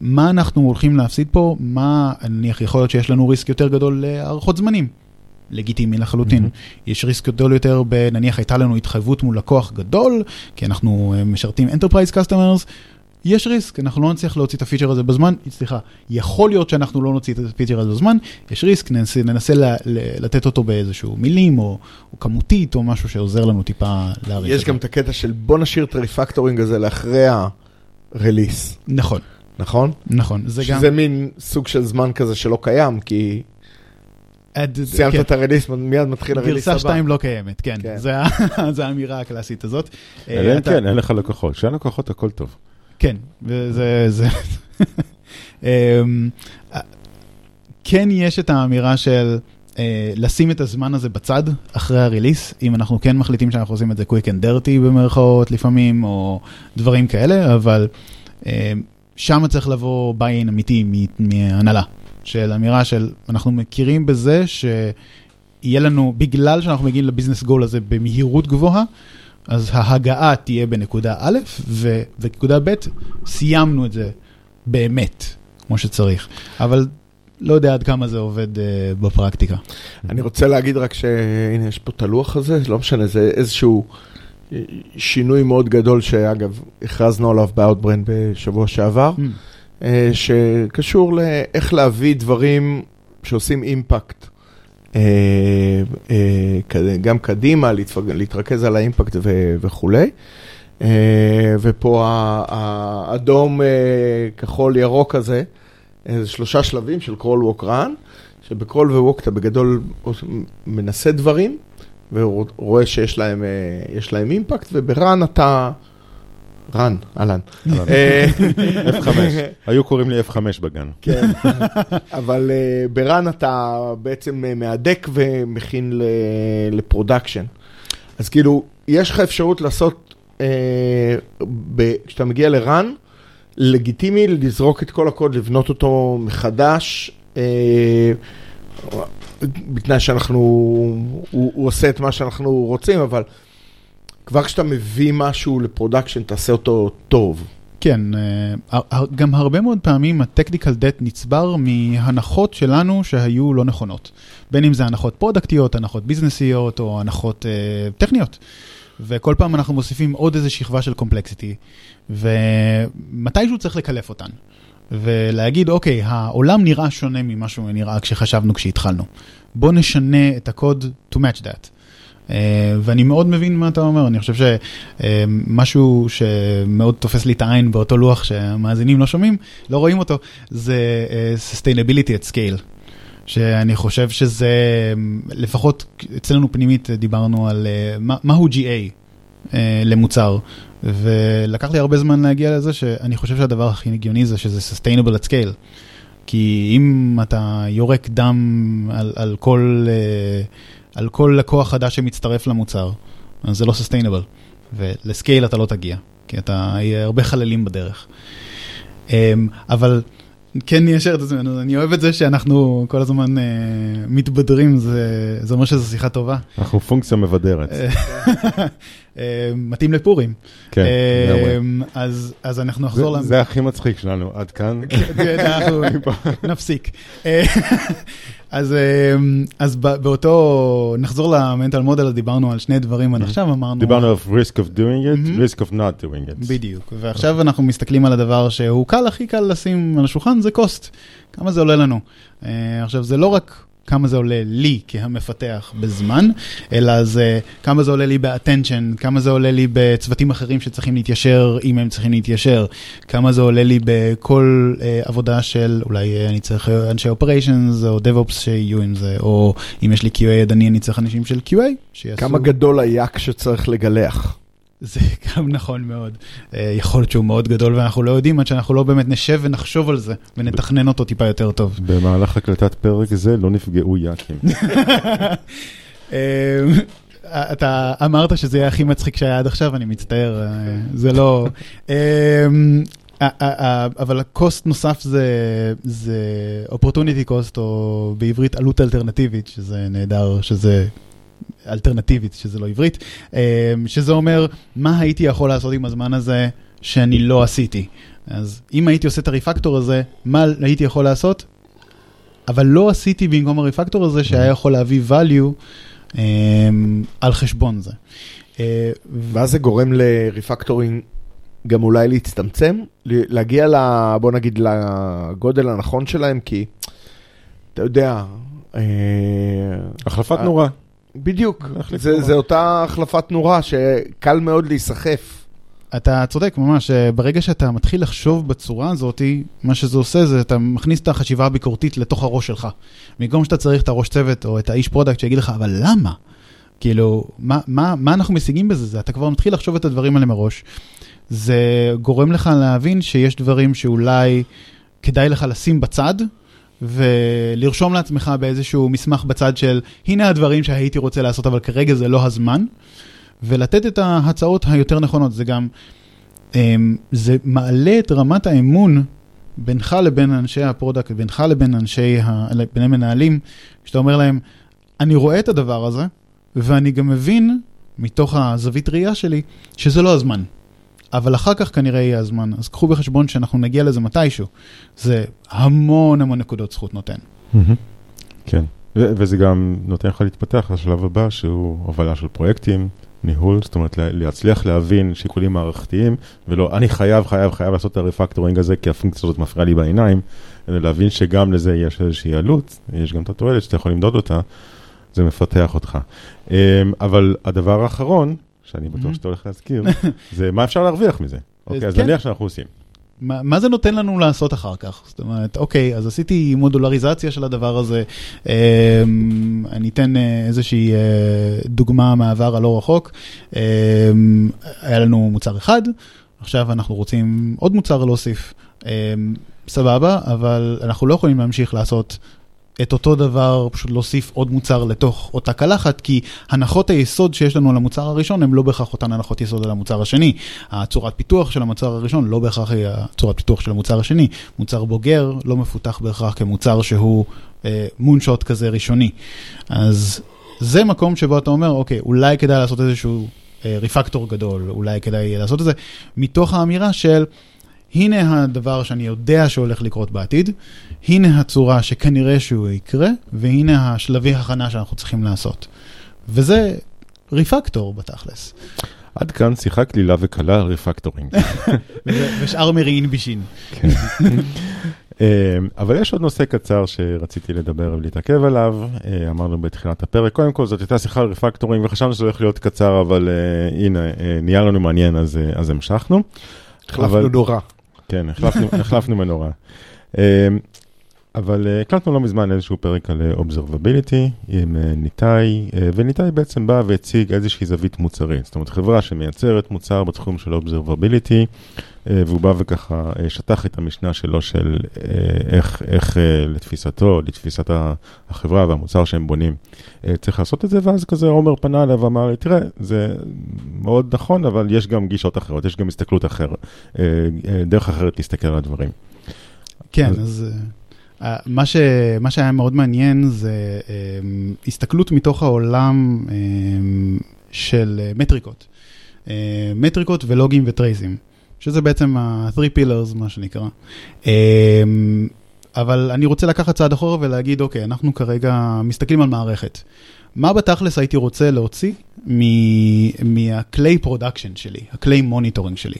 מה אנחנו הולכים להפסיד פה? מה, נניח, יכול להיות שיש לנו risk יותר גדול להערכות זמנים. לגיטימי לחלוטין. Mm-hmm. יש risk גדול יותר ב... נניח הייתה לנו התחייבות מול לקוח גדול, כי אנחנו אה, משרתים Enterprise Customers, יש risk, אנחנו לא נצליח להוציא את הפיצ'ר הזה בזמן, סליחה, יכול להיות שאנחנו לא נוציא את הפיצ'ר הזה בזמן, יש risk, ננסה, ננסה ל, ל, לתת אותו באיזשהו מילים או, או כמותית או משהו שעוזר לנו טיפה להעריך. יש גם את הקטע של בוא נשאיר את ה refactoring הזה לאחרי הרליס. נכון. נכון? נכון, זה שזה גם... שזה מין סוג של זמן כזה שלא קיים, כי עד- סיימת כן. את הרליס, מיד מתחיל הרליס הבא. גרסה 2 לא קיימת, כן, כן. זה האמירה הקלאסית הזאת. אה, אלא אם אתה- כן, אין לך לקוחות. כשאין לקוחות הכל טוב. כן, וזה... זה... אמ, כן יש את האמירה של אה, לשים את הזמן הזה בצד אחרי הריליס, אם אנחנו כן מחליטים שאנחנו עושים את זה quick and dirty במרכאות לפעמים, או דברים כאלה, אבל אה, שם צריך לבוא ביין אמיתי מהנהלה, של אמירה של אנחנו מכירים בזה שיהיה לנו, בגלל שאנחנו מגיעים לביזנס גול הזה במהירות גבוהה, אז ההגעה תהיה בנקודה א', ובנקודה ב', סיימנו את זה באמת, כמו שצריך. אבל לא יודע עד כמה זה עובד uh, בפרקטיקה. אני רוצה להגיד רק שהנה, יש פה את הלוח הזה, לא משנה, זה איזשהו שינוי מאוד גדול, שאגב, הכרזנו עליו ב-Outbrain בשבוע שעבר, Mm. אה, שקשור לאיך להביא דברים שעושים אימפקט. אה, אה, גם קדימה, להתרכז על האימפקט ו- וכולי. ופה האדום, כחול, ירוק הזה, זה שלושה שלבים של קרול ווק רן, שב crawl ו walk אתה בגדול מנסה דברים, ורואה שיש להם, אה, יש להם impact, וב run אתה... רן, אהלן. אה, F5, היו קוראים לי F5 בגן. כן, אבל uh, ב run אתה בעצם מהדק ומכין ל production. אז כאילו, יש לך אפשרות לעשות, כשאתה מגיע ל run, לגיטימי לזרוק את כל הקוד, לבנות אותו מחדש, בתנאי שאנחנו, הוא, הוא עושה את מה שאנחנו רוצים, אבל כבר כשאתה מביא משהו ל production, תעשה אותו טוב. כן, אה, גם הרבה מאוד פעמים ה-technical debt נצבר מהנחות שלנו שהיו לא נכונות. בין אם זה הנחות פרודקטיות, הנחות ביזנסיות או הנחות אה, טכניות. וכל פעם אנחנו מוסיפים עוד איזה שכבה של קומפלקסיטי, ומתישהו צריך לקלף אותן. ולהגיד, אוקיי, העולם נראה שונה ממה שהוא נראה כשחשבנו כשהתחלנו. בוא נשנה את הקוד to match that. Uh, ואני מאוד מבין מה אתה אומר, אני חושב שמשהו שמאוד תופס לי את העין באותו לוח שהמאזינים לא שומעים, לא רואים אותו, זה uh, sustainability at scale. שאני חושב שזה, לפחות אצלנו פנימית דיברנו על uh, מה, מהו GA uh, למוצר, ולקח לי הרבה זמן להגיע לזה שאני חושב שהדבר הכי הגיוני זה שזה sustainable at scale. כי אם אתה יורק דם על, על כל... Uh, על כל לקוח חדש שמצטרף למוצר, אז זה לא סוסטיינבל, ולסקייל אתה לא תגיע, כי אתה, יהיה הרבה חללים בדרך. אמ, אבל כן ניישר את עצמנו, אני אוהב את זה שאנחנו כל הזמן אה, מתבדרים, זה, זה אומר שזו שיחה טובה. אנחנו פונקציה מבדרת. אה, מתאים לפורים. כן, לגמרי. אמ, אז, אנחנו נחזור זה- זה הכי מצחיק שלנו, עד כאן. כן, אנחנו נפסיק. אה, אז, אה, באותו, נחזור למנטל מודל, דיברנו על שני דברים עד עכשיו, אמרנו... דיברנו על risk of doing it, מהמם. risk of not doing it. בדיוק, ועכשיו אנחנו מסתכלים על הדבר שהוא קל, הכי קל לשים על השולחן, זה cost. כמה זה עולה לנו. אה, עכשיו, זה לא רק כמה זה עולה לי כהמפתח בזמן, אלא זה כמה זה עולה לי ב-attention, כמה זה עולה לי בצוותים אחרים שצריכים להתיישר, אם הם צריכים להתיישר, כמה זה עולה לי בכל אה, עבודה של, אולי אה, אני צריך אה, אנשי operations או DevOps שיהיו עם זה, או אם יש לי QA ידני, אני צריך אנשים של QA שיעשו... כמה גדול היאק שצריך לגלח. זה גם נכון מאוד. אה, יכול להיות שהוא מאוד גדול ואנחנו לא יודעים עד שאנחנו לא באמת נשב ונחשוב על זה ונתכנן אותו טיפה יותר טוב. במהלך הקלטת פרק זה לא נפגעו יאקים. אה, אתה אמרת שזה יהיה הכי מצחיק שהיה עד עכשיו, אני מצטער, אה, זה לא... ה- אבל הקוסט נוסף זה, זה opportunity cost, או בעברית עלות אלטרנטיבית, שזה נהדר, שזה אלטרנטיבית, שזה לא עברית, אה, שזה אומר, מה הייתי יכול לעשות עם הזמן הזה שאני לא עשיתי. אז אם הייתי עושה את הריפקטור הזה, מה הייתי יכול לעשות? אבל לא עשיתי במקום הריפקטור הזה שהיה יכול להביא value אה, על חשבון זה. אה, ואז זה גורם לריפקטורינג גם אולי להצטמצם, ל- להגיע, ל, בוא נגיד, לגודל הנכון שלהם, כי אתה יודע, אה, החלפת אה, נורה. בדיוק, זה. זה אותה החלפת נורה שקל מאוד להיסחף. אתה צודק, ממש, אה, ברגע שאתה מתחיל לחשוב בצורה הזאת, מה שזה עושה זה אתה מכניס את החשיבה הביקורתית לתוך הראש שלך. במקום שאתה צריך את הראש צוות או את האיש product שיגיד לך, אבל למה? כאילו, מה, מה, מה אנחנו משיגים בזה? זה, אתה כבר מתחיל לחשוב את הדברים האלה מראש. זה גורם לך להבין שיש דברים שאולי כדאי לך לשים בצד, ולרשום לעצמך באיזשהו מסמך בצד של, הנה הדברים שהייתי רוצה לעשות, אבל כרגע זה לא הזמן. ולתת את ההצעות היותר נכונות. זה גם, אמ, זה מעלה את רמת האמון בינך לבין אנשי ה product, בינך לבין אנשי, ה- בין המנהלים, כשאתה אומר להם, אני רואה את הדבר הזה, ואני גם מבין, מתוך הזווית ראייה שלי, שזה לא הזמן. אבל אחר כך כנראה יהיה הזמן, אז קחו בחשבון שאנחנו נגיע לזה מתישהו. זה המון המון נקודות זכות נותן. כן, וזה גם נותן לך להתפתח לשלב הבא, שהוא הובלה של פרויקטים, ניהול, זאת אומרת לה- להצליח להבין שיקולים מערכתיים, ולא, אני חייב, חייב, חייב לעשות את הרפקטורינג הזה, כי הפונקציה הזאת מפריעה לי בעיניים, אלא להבין שגם לזה יש איזושהי עלות, יש גם את התועלת שאתה יכול למדוד אותה, זה מפתח אותך. אמ, אבל הדבר האחרון, שאני בטוח Mhm. שאתה הולך להזכיר, זה מה אפשר להרוויח מזה. אוקיי, אז כן. נניח שאנחנו עושים. מה, מה זה נותן לנו לעשות אחר כך? זאת אומרת, אוקיי, אז עשיתי מודולריזציה של הדבר הזה, אמ, אני אתן אה, איזושהי אה, דוגמה מהעבר הלא רחוק. אמ, היה לנו מוצר אחד, עכשיו אנחנו רוצים עוד מוצר להוסיף. אמ, סבבה, אבל אנחנו לא יכולים להמשיך לעשות את אותו דבר, פשוט להוסיף עוד מוצר לתוך אותה קלחת, כי הנחות היסוד שיש לנו על המוצר הראשון הן לא בהכרח אותן הנחות יסוד על המוצר השני. הצורת פיתוח של המוצר הראשון לא בהכרח היא הצורת פיתוח של המוצר השני. מוצר בוגר לא מפותח בהכרח כמוצר שהוא אה, מונשוט כזה ראשוני. אז זה מקום שבו אתה אומר, אוקיי, אולי כדאי לעשות איזשהו אה, ריפקטור גדול, אולי כדאי לעשות את זה, מתוך האמירה של... הנה הדבר שאני יודע שהולך לקרות בעתיד, הנה הצורה שכנראה שהוא יקרה, והנה השלבי הכנה שאנחנו צריכים לעשות. וזה refactor בתכלס. עד כאן שיחה קלילה וקלה על רפקטורינג. ו- ושאר מרעין בישין. אמ, אבל יש עוד נושא קצר שרציתי לדבר ולהתעכב עליו, אה, אמרנו בתחילת הפרק, קודם כל זאת הייתה שיחה על refactoring וחשבנו שזה הולך להיות קצר, אבל אה, הנה, אה, נהיה לנו מעניין אז, אה, אז המשכנו. החלפנו נורא. כן, החלפנו, מנורה. אמ, אבל אה, הקלטנו לא מזמן איזשהו פרק על אה, Observability עם אה, ניתאי, וניתאי בעצם בא והציג איזושהי זווית מוצרית. זאת אומרת, חברה שמייצרת מוצר בתחום של Observability, והוא בא וככה אה, שטח את המשנה שלו של אה, איך, איך אה, לתפיסתו, לתפיסת החברה והמוצר שהם בונים, אה, צריך לעשות את זה, ואז כזה עומר פנה אליו ואמר לי, תראה, זה מאוד נכון, אבל יש גם גישות אחרות, יש גם הסתכלות אחרת, אה, אה, דרך אחרת להסתכל על הדברים. כן, אז- אז אה, מה, ש, מה שהיה מאוד מעניין זה אה, הסתכלות מתוך העולם אה, של אה, מטריקות. אה, מטריקות ולוגים וטרייסים, שזה בעצם ה-three pillars, מה שנקרא. אה, אבל אני רוצה לקחת צעד אחורה ולהגיד, אוקיי, אנחנו כרגע מסתכלים על מערכת. מה בתכלס הייתי רוצה להוציא מ- מהכלי production שלי, הכלי monitoring שלי?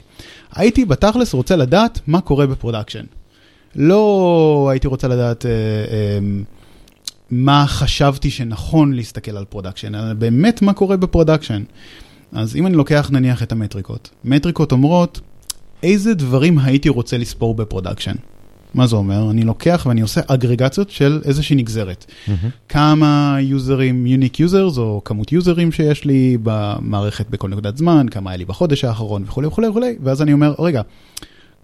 הייתי בתכלס רוצה לדעת מה קורה ב production. לא הייתי רוצה לדעת אה, אה, מה חשבתי שנכון להסתכל על production, אלא באמת מה קורה ב production. אז אם אני לוקח נניח את המטריקות, מטריקות אומרות איזה דברים הייתי רוצה לספור ב production. מה זה אומר? אני לוקח ואני עושה אגרגציות של איזושהי נגזרת. כמה יוזרים, unique users, או כמות יוזרים שיש לי במערכת בכל נקודת זמן, כמה היה לי בחודש האחרון וכולי וכולי וכולי, ואז אני אומר, רגע,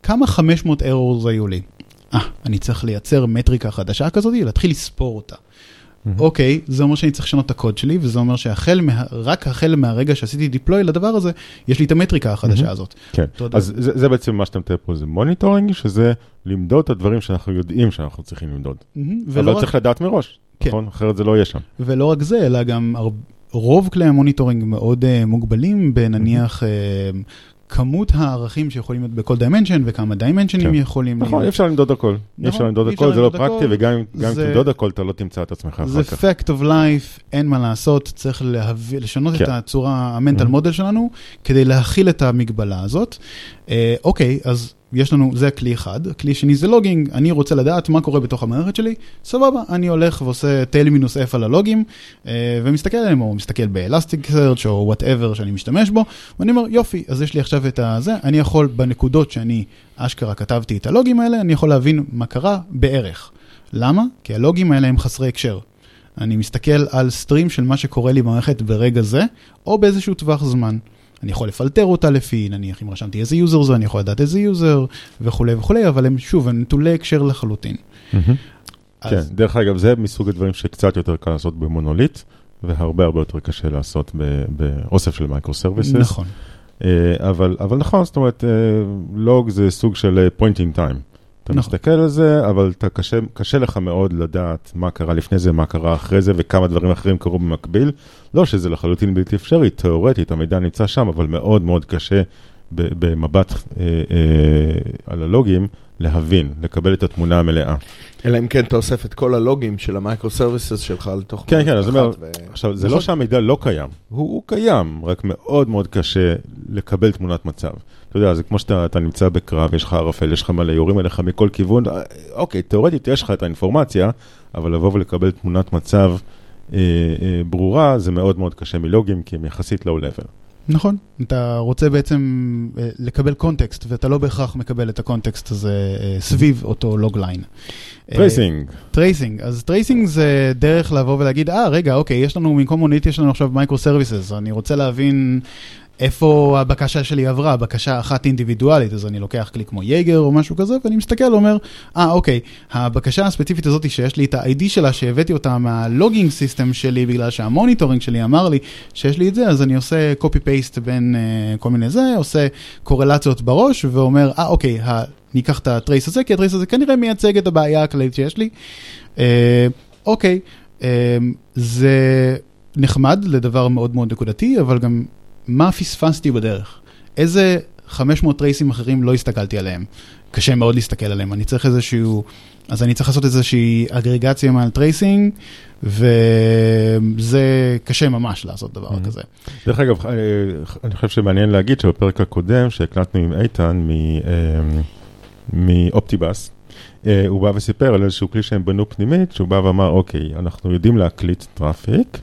כמה 500 errors היו לי? אה, אני צריך לייצר מטריקה חדשה כזאת, להתחיל לספור אותה. אוקיי, זה אומר שאני צריך לשנות את הקוד שלי, וזה אומר שהחל, מה, רק החל מהרגע שעשיתי deploy לדבר הזה, יש לי את המטריקה החדשה הזאת. כן, תודה. אז זה, זה בעצם מה שאתה מתאר פה, זה monitoring, שזה למדוד את הדברים שאנחנו יודעים שאנחנו צריכים למדוד. מהמם, אבל רק- צריך לדעת מראש, כן. נכון? אחרת זה לא יהיה שם. ולא רק זה, אלא גם הר... רוב כלי ה monitoring מאוד uh, מוגבלים בנניח uh, כמות הערכים שיכולים להיות בכל dimension וכמה דיימנשנים כן. יכולים נכון, אי להיות. אפשר למדוד הכל. אי נכון, אפשר למדוד אי הכל, זה לא פרקטי. וגם אם זה- תמדוד הכל, אתה לא תמצא את עצמך זה אחר כך. fact of life, אין מה לעשות, צריך להביא, לשנות את כן. הצורה, ה mental Mhm. model שלנו, כדי להכיל את המגבלה הזאת. אה, אוקיי, אז יש לנו, זה כלי אחד, הכלי שני זה logging, אני רוצה לדעת מה קורה בתוך המערכת שלי, סבבה, אני הולך ועושה tail minus F על הלוגים, אה, ומסתכל עליהם, או מסתכל ב Elasticsearch או whatever שאני משתמש בו, ואני אומר, יופי, אז יש לי עכשיו את הזה, אני יכול בנקודות שאני אשכרה כתבתי את הלוגים האלה, אני יכול להבין מה קרה בערך. למה? כי הלוגים האלה הם חסרי הקשר. אני מסתכל על stream של מה שקורה לי במערכת ברגע זה, או באיזשהו טווח זמן. אני יכול לפלטר אותה לפי, נניח אם רשמתי איזה user זה, אני יכול לדעת איזה user וכולי וכולי, אבל הם שוב, הם נטולי הקשר לחלוטין. כן, אז- דרך אגב, זה מסוג הדברים שקצת יותר קל לעשות במונוליט, והרבה הרבה יותר קשה לעשות באוסף של micro services. נכון. אבל, אבל נכון, זאת אומרת, לוג זה סוג של point in time. אתה נכון. מסתכל על זה, אבל אתה קשה, קשה לך מאוד לדעת מה קרה לפני זה, מה קרה אחרי זה, וכמה דברים אחרים קרו במקביל. לא שזה לחלוטין בלתי אפשרי, תיאורטית, המידע נמצא שם, אבל מאוד מאוד קשה במבט אה, אה, על הלוגים להבין, לקבל את התמונה המלאה. אלא אם כן אתה אוסף את כל הלוגים של ה micro services שלך לתוך... כן, כן, אז אומר, ו- עכשיו, זה נכון. לא שהמידע לא קיים, הוא, הוא קיים, רק מאוד מאוד קשה לקבל תמונת מצב. אתה יודע, זה כמו שאתה אתה נמצא בקרב, יש לך ערפל, יש לך מלא, יורים עליך מכל כיוון, אה, אוקיי, תאורטית יש לך את האינפורמציה, אבל לבוא ולקבל תמונת מצב אה, אה, ברורה, זה מאוד מאוד קשה מלוגים, כי הם יחסית low level. נכון, אתה רוצה בעצם אה, לקבל context, ואתה לא בהכרח מקבל את ה context הזה אה, סביב אותו log line. Tracing, tracing, אז tracing זה דרך לבוא ולהגיד, אה, רגע, אוקיי, יש לנו במקום מונוליט, יש לנו עכשיו microservices, אני רוצה להבין איפה הבקשה שלי עברה, בקשה אחת אינדיבידואלית, אז אני לוקח כלי כמו Jaeger או משהו כזה, ואני מסתכל ואומר, אה, אוקיי, הבקשה הספציפית הזאת שיש לי את ה-ID שלה, שהבאתי אותה מה logging system שלי, בגלל שה monitoring שלי אמר לי שיש לי את זה, אז אני עושה copy-paste בין uh, כל מיני זה, עושה קורלציות בראש, ואומר, אה, אוקיי, ה- ניקח את ה trace הזה, כי ה trace הזה כנראה מייצג את הבעיה הכללית שיש לי. אה, אוקיי, אה, זה נחמד לדבר מאוד מאוד נקודתי, אבל גם מה פספסתי בדרך? איזה 500 טרייסים אחרים לא הסתכלתי עליהם? קשה מאוד להסתכל עליהם, אני צריך איזשהו, אז אני צריך לעשות איזושהי אגרגציה מעל tracing, וזה קשה ממש לעשות דבר Mhm. כזה. דרך אגב, אה, אני חושב שמעניין להגיד שבפרק הקודם שהקלטנו עם איתן מ Optibus, אה, הוא בא וסיפר על איזשהו כלי שהם בנו פנימית, שהוא בא ואמר, אוקיי, אנחנו יודעים להקליט traffic,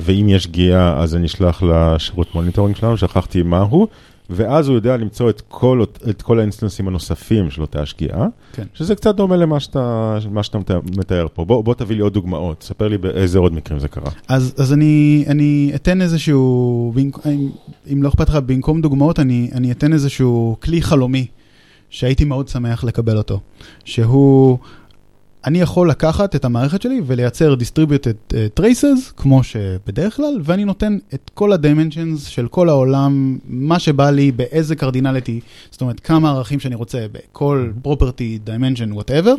ואם יש שגיאה אז אני אשלח לשירות monitoring שלנו, שכחתי מהו, ואז הוא יודע למצוא את כל, את כל האינסטנסים הנוספים של אותה שגיאה, כן. שזה קצת דומה למה שאתה, שאתה מתאר- מתאר פה. בוא, בוא תביא לי עוד דוגמאות, ספר לי באיזה עוד מקרים זה קרה. אז, אז אני, אני אתן איזשהו, במק- אם, אם לא אכפת לך, במקום דוגמאות, אני, אני אתן איזשהו כלי חלומי שהייתי מאוד שמח לקבל אותו, שהוא, אני יכול לקחת את המערכת שלי ולייצר distributed uh, traces, כמו שבדרך כלל, ואני נותן את כל ה-dimensions של כל העולם, מה שבא לי, באיזה קרדינליטי, זאת אומרת, כמה ערכים שאני רוצה בכל property, dimension, whatever.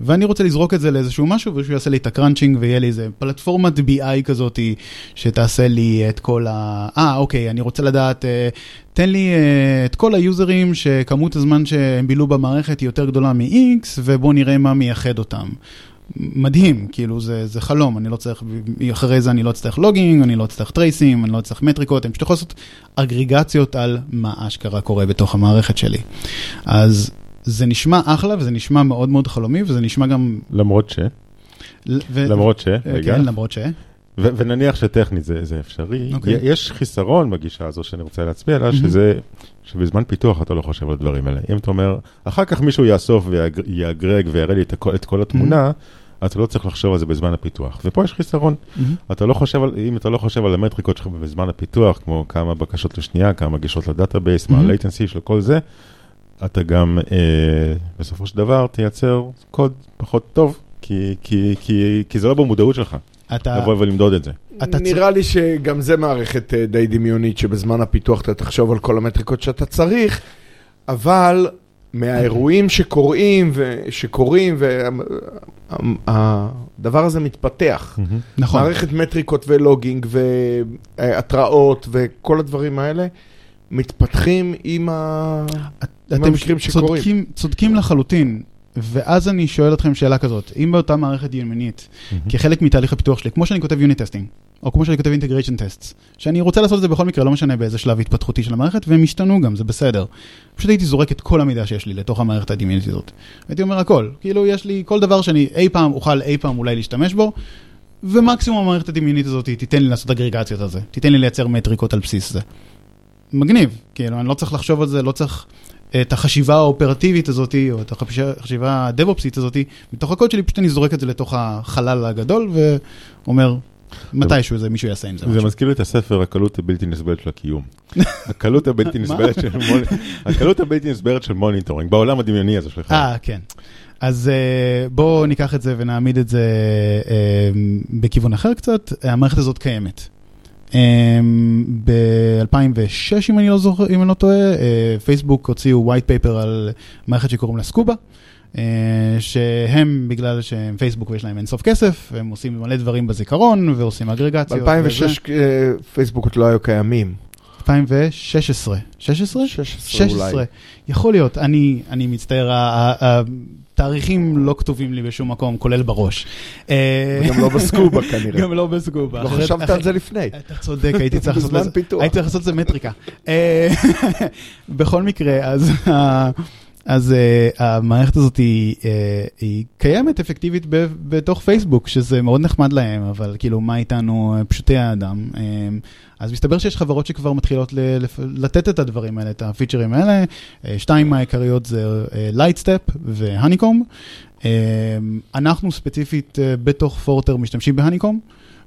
ואני רוצה לזרוק את זה לאיזשהו משהו, ושהוא יעשה לי את הקראנצ'ינג, ויהיה לי איזה פלטפורמת BI כזאתי, שתעשה לי את כל ה... אה, אוקיי, אני רוצה לדעת, אה, תן לי אה, את כל היוזרים שכמות הזמן שהם בילו במערכת היא יותר גדולה מ-X, ובואו נראה מה מייחד אותם. מדהים, כאילו זה, זה חלום, אני לא צריך, אחרי זה אני לא אצטרך לוגינג, אני לא אצטרך טרייסים, אני לא אצטרך מטריקות, אני פשוט יכול לעשות אגריגציות על מה אשכרה קורה בתוך המערכת שלי. אז זה נשמע אחלה וזה נשמע מאוד מאוד חלומי וזה נשמע גם... למרות ש... ו... למרות ש... אה, רגע. כן, למרות ש... ו- ונניח שטכנית זה, זה אפשרי, אוקיי. okay. יש חיסרון בגישה הזו שאני רוצה להצביע עליה, מהמם. שזה, שבזמן פיתוח אתה לא חושב על הדברים האלה. אם אתה אומר, אחר כך מישהו יאסוף ויאגרג ויראה לי את, הכל, את כל התמונה, אתה לא צריך לחשוב על זה בזמן הפיתוח. ופה יש חיסרון. אתה לא חושב על, אם אתה לא חושב על המטריקות שלך בזמן הפיתוח, כמו כמה בקשות לשנייה, כמה גישות ל database, מה מהמם. ה-latency של כל זה, אתה גם אה, בסופו של דבר תייצר קוד פחות טוב, כי, כי, כי, כי זה לא במודעות שלך, אתה, לבוא ולמדוד את זה. אתה נראה לי שגם זה מערכת אה, די דמיונית, שבזמן הפיתוח אתה תחשוב על כל המטריקות שאתה צריך, אבל מהאירועים שקורים, ו- שקורים, והדבר הזה מתפתח. נכון. מערכת מטריקות ו logging והתראות וכל הדברים האלה מתפתחים עם, ה... עם אתם המקרים שקורים. צודקים, צודקים לחלוטין. ואז אני שואל אתכם שאלה כזאת, אם באותה מערכת דמיונית, כחלק מתהליך הפיתוח שלי, כמו שאני כותב unit testing, או כמו שאני כותב integration test, שאני רוצה לעשות את זה בכל מקרה, לא משנה באיזה שלב התפתחותי של המערכת, והם השתנו גם, זה בסדר. פשוט הייתי זורק את כל המידע שיש לי לתוך המערכת הדמיונית הזאת. הייתי אומר הכל, כאילו יש לי כל דבר שאני אי פעם אוכל אי פעם אולי להשתמש בו, ומקסימום המערכת הדמיונית הזאת תיתן לי לעשות אגרגציות על זה, תיתן לי לייצר מטריקות על בסיס זה. מגניב, כאילו, אני לא צריך לחשוב על זה, לא צריך את החשיבה האופרטיבית הזאת, או את החשיבה הדב-אופסית הזאת, מתוך הקוד שלי, פשוט אני זורק את זה לתוך החלל הגדול, ואומר, מתישהו איזה מישהו יעשה עם זה זה משהו. מזכיר לי את הספר הקלות הבלתי נסבלת של הקיום. הקלות הבלתי נסבלת של הקלות הבלתי נסבלת של monitoring, בעולם הדמיוני הזה שלך. אה, כן. אז uh, בואו ניקח את זה ונעמיד את זה uh, בכיוון אחר קצת. המערכת הזאת קיימת. Um, ב-2006, אם אני לא זוכר, אם אני לא טועה, uh, פייסבוק הוציאו white paper על מערכת שקוראים לה Scuba. uh, שהם, בגלל שהם פייסבוק ויש להם אינסוף כסף, הם עושים מלא דברים בזיכרון ועושים אגרגציות. ב-2006 אה, פייסבוק עוד לא היו קיימים. 2016. 16? 16 אולי. 16. יכול להיות, אני, אני מצטער, התאריכים לא כתובים לי בשום מקום, כולל בראש. אה, גם לא בסקובה כנראה. גם לא בסקובה. לא חשבת על זה לפני. אתה צודק, הייתי צריך לעשות לזה, לזה מטריקה. אה, בכל מקרה, אז, ה- אז אה, המערכת הזאת היא, אה, היא קיימת אפקטיבית ב- בתוך פייסבוק, שזה מאוד נחמד להם, אבל כאילו, מה איתנו אה, פשוטי האדם? אה, אז מסתבר שיש חברות שכבר מתחילות ל- לתת את הדברים האלה, את הפיצ'רים האלה. אה, שתיים מהעיקריות זה Lightstep ו Honeycomb. אה, אנחנו ספציפית אה, בתוך Forter משתמשים ב Honeycomb.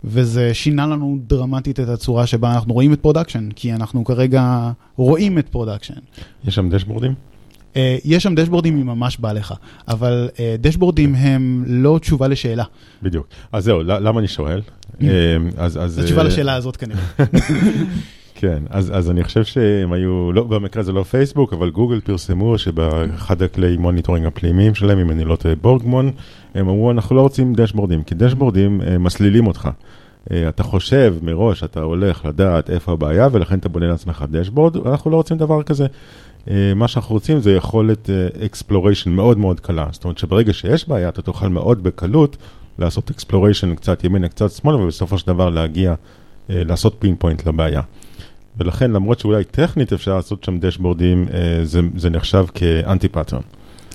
וזה שינה לנו דרמטית את הצורה שבה אנחנו רואים את production, כי אנחנו כרגע רואים את production. יש שם דשבורדים? Uh, יש שם דשבורדים אם ממש בא לך, אבל uh, דשבורדים הם לא תשובה לשאלה. בדיוק. אז זהו, למה אני שואל? אה, אז... אז, זו תשובה אה, לשאלה הזאת כנראה. כן, אז, אז אני חושב שהם היו, לא, במקרה זה לא פייסבוק, אבל גוגל פרסמו שבאחד הכלי monitoring הפנימיים שלהם, אם אני לא טועה Borgmon, הם אמרו, אנחנו לא רוצים דשבורדים, כי דשבורדים אה, מסלילים אותך. אה, אתה חושב מראש, אתה הולך לדעת איפה הבעיה, ולכן אתה בונה לעצמך דשבורד, ואנחנו לא רוצים דבר כזה. אה, מה שאנחנו רוצים זה יכולת exploration מאוד מאוד קלה. זאת אומרת שברגע שיש בעיה, אתה תוכל מאוד בקלות לעשות exploration קצת ימינה, קצת שמאלה, ובסופו של דבר להגיע, אה, לעשות pinpoint לבעיה. ולכן למרות שאולי טכנית אפשר לעשות שם דשבורדים, אה, זה, זה נחשב כ anti-pattern.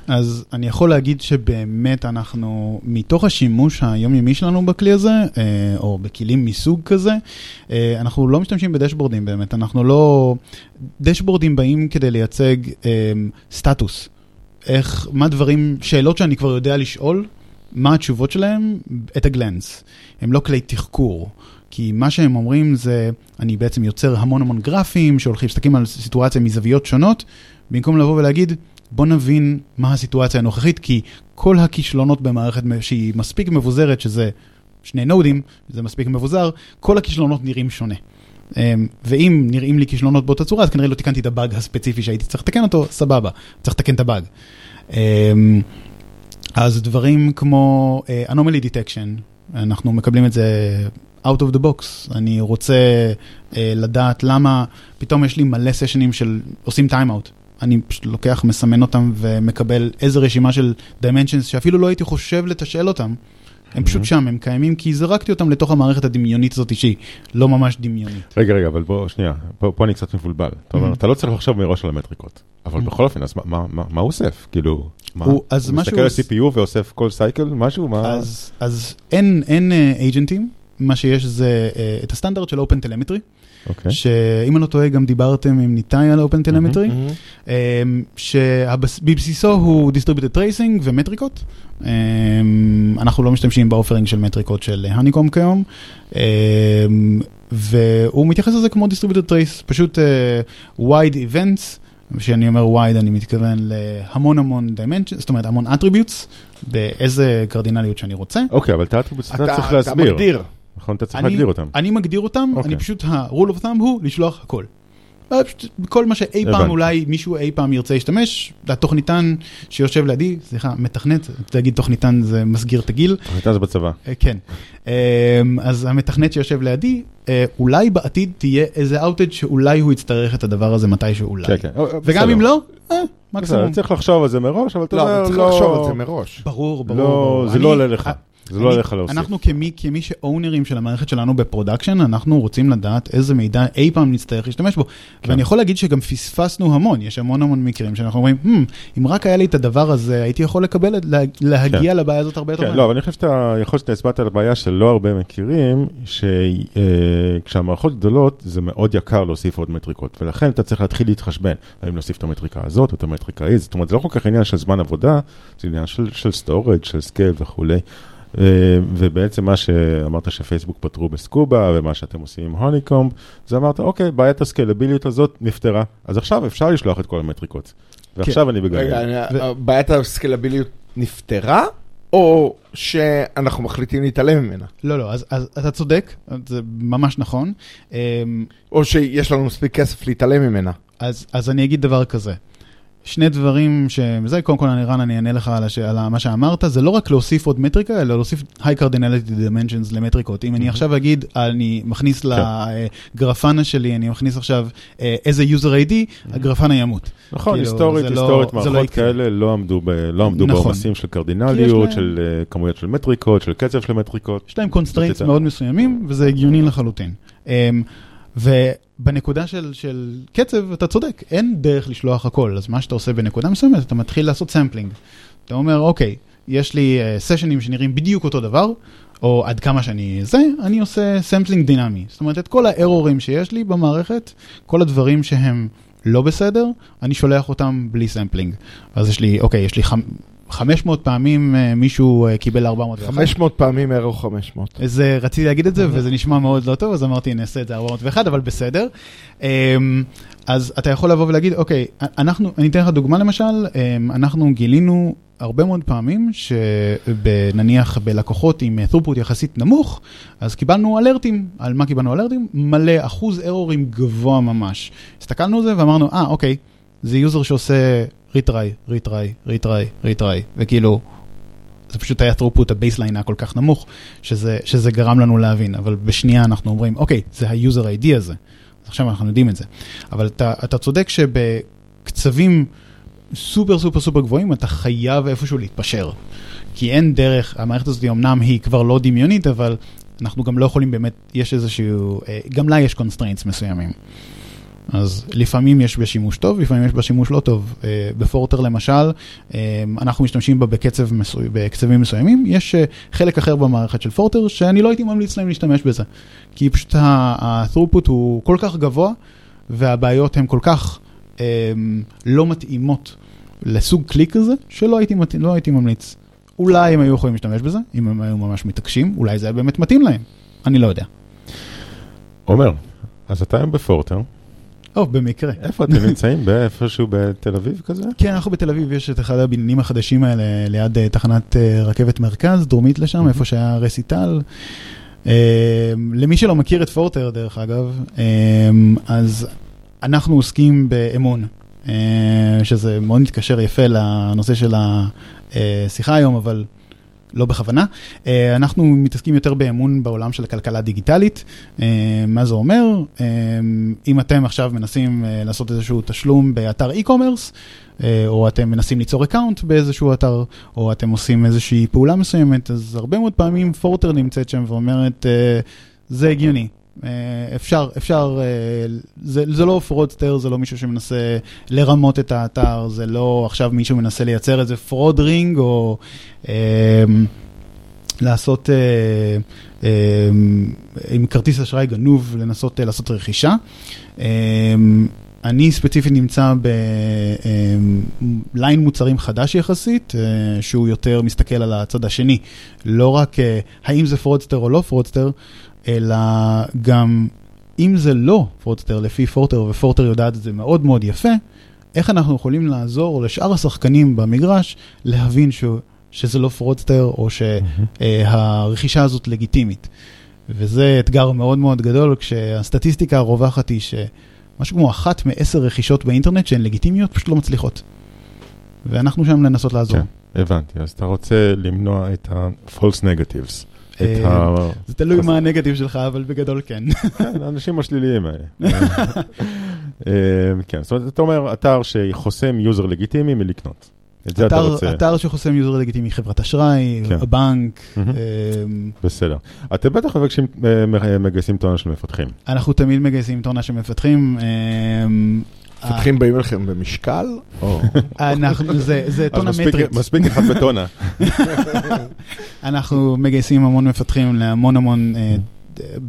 אז אני יכול להגיד שבאמת אנחנו, מתוך השימוש היומיומי שלנו בכלי הזה, אה, או בכלים מסוג כזה, אה, אנחנו לא משתמשים בדשבורדים באמת, אנחנו לא... דשבורדים באים כדי לייצג אה, סטטוס. איך, מה דברים, שאלות שאני כבר יודע לשאול, מה התשובות שלהם, את הגלנס. הם לא כלי תחקור. כי מה שהם אומרים זה, אני בעצם יוצר המון המון גרפים שהולכים, מסתכלים על סיטואציה מזוויות שונות, במקום לבוא ולהגיד, בוא נבין מה הסיטואציה הנוכחית, כי כל הכישלונות במערכת שהיא מספיק מבוזרת, שזה שני נודים, זה מספיק מבוזר, כל הכישלונות נראים שונה. אמ, ואם נראים לי כישלונות באותה צורה, אז כנראה לא תיקנתי את הבאג הספציפי שהייתי צריך לתקן אותו, סבבה, צריך לתקן את הבאג. אמ, אז דברים כמו uh, anomaly detection, אנחנו מקבלים את זה out of the box. אני רוצה uh, לדעת למה פתאום יש לי מלא סשנים של עושים time out. אני פשוט לוקח, מסמן אותם ומקבל איזה רשימה של dimensions שאפילו לא הייתי חושב לתשאל אותם. הם פשוט שם, הם קיימים כי זרקתי אותם לתוך המערכת הדמיונית הזאת שהיא לא ממש דמיונית. רגע, רגע, אבל בוא, שנייה, פה, פה אני קצת מבולבל. אתה אומר, אתה לא צריך לחשוב מראש על המטריקות, אבל בכל אופן, אז מה, מה, מה, מה הוא אוסף? כאילו, מה? הוא- אז הוא מסתכל על CPU ואוסף כל סייקל, משהו? מה? אז, אז אין, אין אייג'נטים, מה שיש זה אה, את הסטנדרט של Open Telemetry, אוקיי. שאם אני לא טועה גם דיברתם עם ניתאי על Open Telemetry, אמ, שבבסיסו הוא Distributed Tracing ומטריקות. אמ, אנחנו לא משתמשים באופרינג של מטריקות של הניקום כיום, אמ, והוא מתייחס לזה כמו Distributed Trace, פשוט אה, wide events. כשאני אומר wide אני מתכוון להמון המון dimensions, זאת אומרת המון attributes, באיזה קרדינליות שאני רוצה. אוקיי, אבל את האטריבוטס אתה אתה צריך אתה להסביר. מגדיר. נכון, אתה צריך אני- להגדיר אותם. אני מגדיר אותם, אוקיי. אני פשוט, ה-rule of thumb הוא לשלוח הכל. אה, פשוט כל מה שאי פעם. אולי מישהו אי פעם ירצה להשתמש, התוכניתן שיושב לידי, סליחה, מתכנת, להגיד תוכניתן זה מסגיר את הגיל, הייתה זה בצבא. אה, כן. אה, אז המתכנת שיושב לידי, אה, אולי בעתיד תהיה איזה outage שאולי הוא יצטרך את הדבר הזה מתישהו אולי. כן, כן. וגם. אם לא, מקסימום. צריך לחשוב על זה מראש, אבל אתה לא, יודע, אבל צריך לא... לחשוב על זה מראש. ברור, ברור, לא, ברור. זה לא עולה לך. אה, זה לא עליך להוסיף. אנחנו כמי, כמי שאונרים של המערכת שלנו ב production, אנחנו רוצים לדעת איזה מידע אי פעם נצטרך להשתמש בו. כן. ואני יכול להגיד שגם פספסנו המון, יש המון המון מקרים שאנחנו אומרים, "Hmm, אם רק היה לי את הדבר הזה, הייתי יכול לקבל, לה- להגיע לבעיה הזאת הרבה יותר כן, מהר. לא, אבל אני חושב שאתה, יכול שאתה הצבעת על הבעיה שלא הרבה מכירים, שכשהמערכות גדולות זה מאוד יקר להוסיף עוד מטריקות, ולכן אתה צריך להתחיל להתחשבן, האם להוסיף את המטריקה הזאת או את המטריקה ההיא, זאת אומרת, זה לא כל כך עניין של זמן עבודה, זה עניין של, של storage, של scale וכולי. אה, ובעצם מה שאמרת שפייסבוק פתרו ב Scuba, ומה שאתם עושים עם Honeycomb, זה אמרת, אוקיי, בעיית הסקיילביליות הזאת נפתרה, אז עכשיו אפשר לשלוח את כל המטריקות. ועכשיו אני בגלל. רגע, אני- בעיית הסקלביליות נפתרה, או שאנחנו מחליטים להתעלם ממנה? לא, לא, אז, אז אתה צודק, זה ממש נכון. או שיש לנו מספיק כסף להתעלם ממנה? אז, אז אני אגיד דבר כזה. שני דברים שזה, קודם כל, אני רן, אני אענה לך על, הש... על מה שאמרת, זה לא רק להוסיף עוד מטריקה, אלא להוסיף high cardinality dimensions למטריקות. אם אני עכשיו אגיד, אני מכניס ל Grafana שלי, אני מכניס עכשיו אה, איזה user ID, ה Grafana ימות. נכון, כאילו, היסטורית, לא- היסטורית, לא מערכות יקרה. כאלה לא עמדו ב- לא עמדו נכון. בעומסים של קרדינליות, להם- של אה, כמויות של מטריקות, של קצב של מטריקות. יש להם יותר. מאוד מסוימים, וזה הגיוני לחלוטין. ובנקודה של, של קצב, אתה צודק, אין דרך לשלוח הכל, אז מה שאתה עושה בנקודה מסוימת, אתה מתחיל לעשות sampling. אתה אומר, אוקיי, יש לי אה, סשנים שנראים בדיוק אותו דבר, או עד כמה שאני זה, אני עושה sampling דינמי. זאת אומרת, את כל הארורים שיש לי במערכת, כל הדברים שהם לא בסדר, אני שולח אותם בלי sampling. אז יש לי, אוקיי, יש לי חמ... 500 פעמים אה, מישהו אה, קיבל 401. 500 פעמים error 500. אז אה, רציתי להגיד את זה, וזה נשמע מאוד לא טוב, אז אמרתי, נעשה את זה 401, אבל בסדר. אמ, אז אתה יכול לבוא ולהגיד, אוקיי, אנחנו, אני אתן לך דוגמה למשל, אמ, אנחנו גילינו הרבה מאוד פעמים שנניח בלקוחות עם אה, throughput יחסית נמוך, אז קיבלנו אלרטים, על מה קיבלנו אלרטים? מלא, אחוז ארורים גבוה ממש. הסתכלנו על זה ואמרנו, אה, אוקיי, זה user שעושה retry, retry, retry, retry, וכאילו, זה פשוט היה throughput, ה baseline היה כל כך נמוך, שזה, שזה גרם לנו להבין, אבל בשנייה אנחנו אומרים, אוקיי, זה ה-user ID הזה, אז עכשיו אנחנו יודעים את זה. אבל אתה, אתה צודק שבקצבים סופר סופר סופר גבוהים, אתה חייב איפשהו להתפשר. כי אין דרך, המערכת הזאת אמנם היא כבר לא דמיונית, אבל אנחנו גם לא יכולים באמת, יש איזשהו, אה, גם לה יש constraints מסוימים. אז לפעמים יש בשימוש טוב, לפעמים יש בשימוש לא טוב. אה, בפורטר למשל, אה, אנחנו משתמשים בה בקצב מסוים, בקצבים מסוימים, יש אה, חלק אחר במערכת של פורטר שאני לא הייתי ממליץ להם להשתמש בזה. כי פשוט ה-throughput הוא כל כך גבוה, והבעיות הן כל כך לא מתאימות לסוג כלי כזה, שלא הייתי, מת- לא הייתי ממליץ. אולי הם היו יכולים להשתמש בזה, אם הם היו ממש מתעקשים, אולי זה היה באמת מתאים להם, אני לא יודע. עומר, אז אתה היום בפורטר, או, במקרה. איפה אתם נמצאים? באיפשהו בתל אביב כזה? כן, אנחנו בתל אביב, יש את אחד הבניינים החדשים האלה ליד אה, תחנת אה, רכבת מרכז, דרומית לשם, איפה שהיה רסיטל. אה, למי שלא מכיר את Forter, דרך אגב, אז אנחנו עוסקים באמון, שזה מאוד מתקשר יפה לנושא של השיחה היום, אבל לא בכוונה. אה, אנחנו מתעסקים יותר באמון בעולם של הכלכלה הדיגיטלית. אה, מה זה אומר? אה, אם אתם עכשיו מנסים לעשות איזשהו תשלום באתר e-commerce, או אתם מנסים ליצור account באיזשהו אתר, או אתם עושים איזושהי פעולה מסוימת, אז הרבה מאוד פעמים Forter נמצאת שם ואומרת, זה הגיוני. אה, אפשר, אפשר, אה, זה, זה לא fraudster, זה לא מישהו שמנסה לרמות את האתר, זה לא עכשיו מישהו מנסה לייצר איזה fraud ring, או אה, לעשות, אה, אה, עם כרטיס אשראי גנוב, לנסות אה, לעשות רכישה. אה, אני ספציפית נמצא ב line מוצרים חדש יחסית, אה, שהוא יותר מסתכל על הצד השני. לא רק אה, האם זה fraudster או לא fraudster, אלא גם אם זה לא fraudster לפי Forter, ו Forter יודעת את זה מאוד מאוד יפה, איך אנחנו יכולים לעזור לשאר השחקנים במגרש להבין ש, שזה לא fraudster, או שהרכישה הזאת לגיטימית. וזה אתגר מאוד מאוד גדול, כשהסטטיסטיקה הרווחת היא שמשהו כמו אחת מעשר רכישות באינטרנט שהן לגיטימיות פשוט לא מצליחות. ואנחנו שם לנסות לעזור. כן, הבנתי. אז אתה רוצה למנוע את ה-false negatives. אה. זה תלוי מה הנגטיב שלך, אבל בגדול כן. כן, האנשים השליליים האלה. אה, כן, זאת אומרת, אתה אומר, אתר שחוסם user לגיטימי מלקנות. את זה אתה רוצה. אתר שחוסם user לגיטימי, חברת אשראי, כן. הבנק. אמ, בסדר. אתם בטח מבקשים, אה, מגייסים טונה של מפתחים. אנחנו תמיד מגייסים טונה של מפתחים. אמ, מפתחים באים אליכם במשקל? אנחנו, זה, טונה מספיק- metrics. מספיק אחד בטונה. אנחנו מגייסים המון מפתחים להמון המון, אה,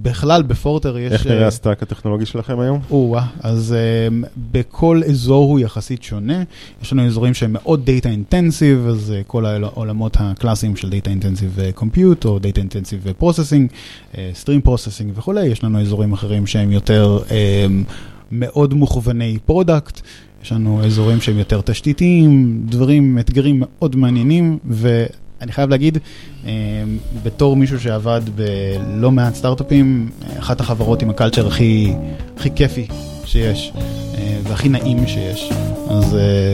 בכלל ב Forter יש... איך אה, נראה ה stack הטכנולוגי שלכם היום? או-אה, אז אמ, בכל אזור הוא יחסית שונה. יש לנו אזורים שהם מאוד Data Intensive, אז אה, כל העולמות הקלאסיים של Data Intensive Compute או Intensive Processing, אה, Stream Processing וכולי. יש לנו אזורים אחרים שהם יותר אמ, מאוד מוכווני product. יש לנו אזורים שהם יותר תשתיתיים, דברים, אתגרים מאוד מעניינים, ואני חייב להגיד, אה, בתור מישהו שעבד בלא מעט סטארט-אפים, אחת החברות עם ה culture הכי, הכי כיפי שיש, אה, והכי נעים שיש, אז אה,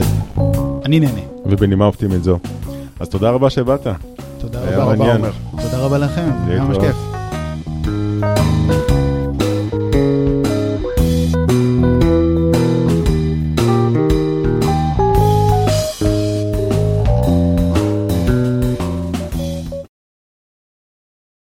אני נהנה. ובנימה אופטימית זו. אז תודה רבה שבאת. תודה רבה, מעניין. עומר. תודה רבה לכם, היה ממש. כיף.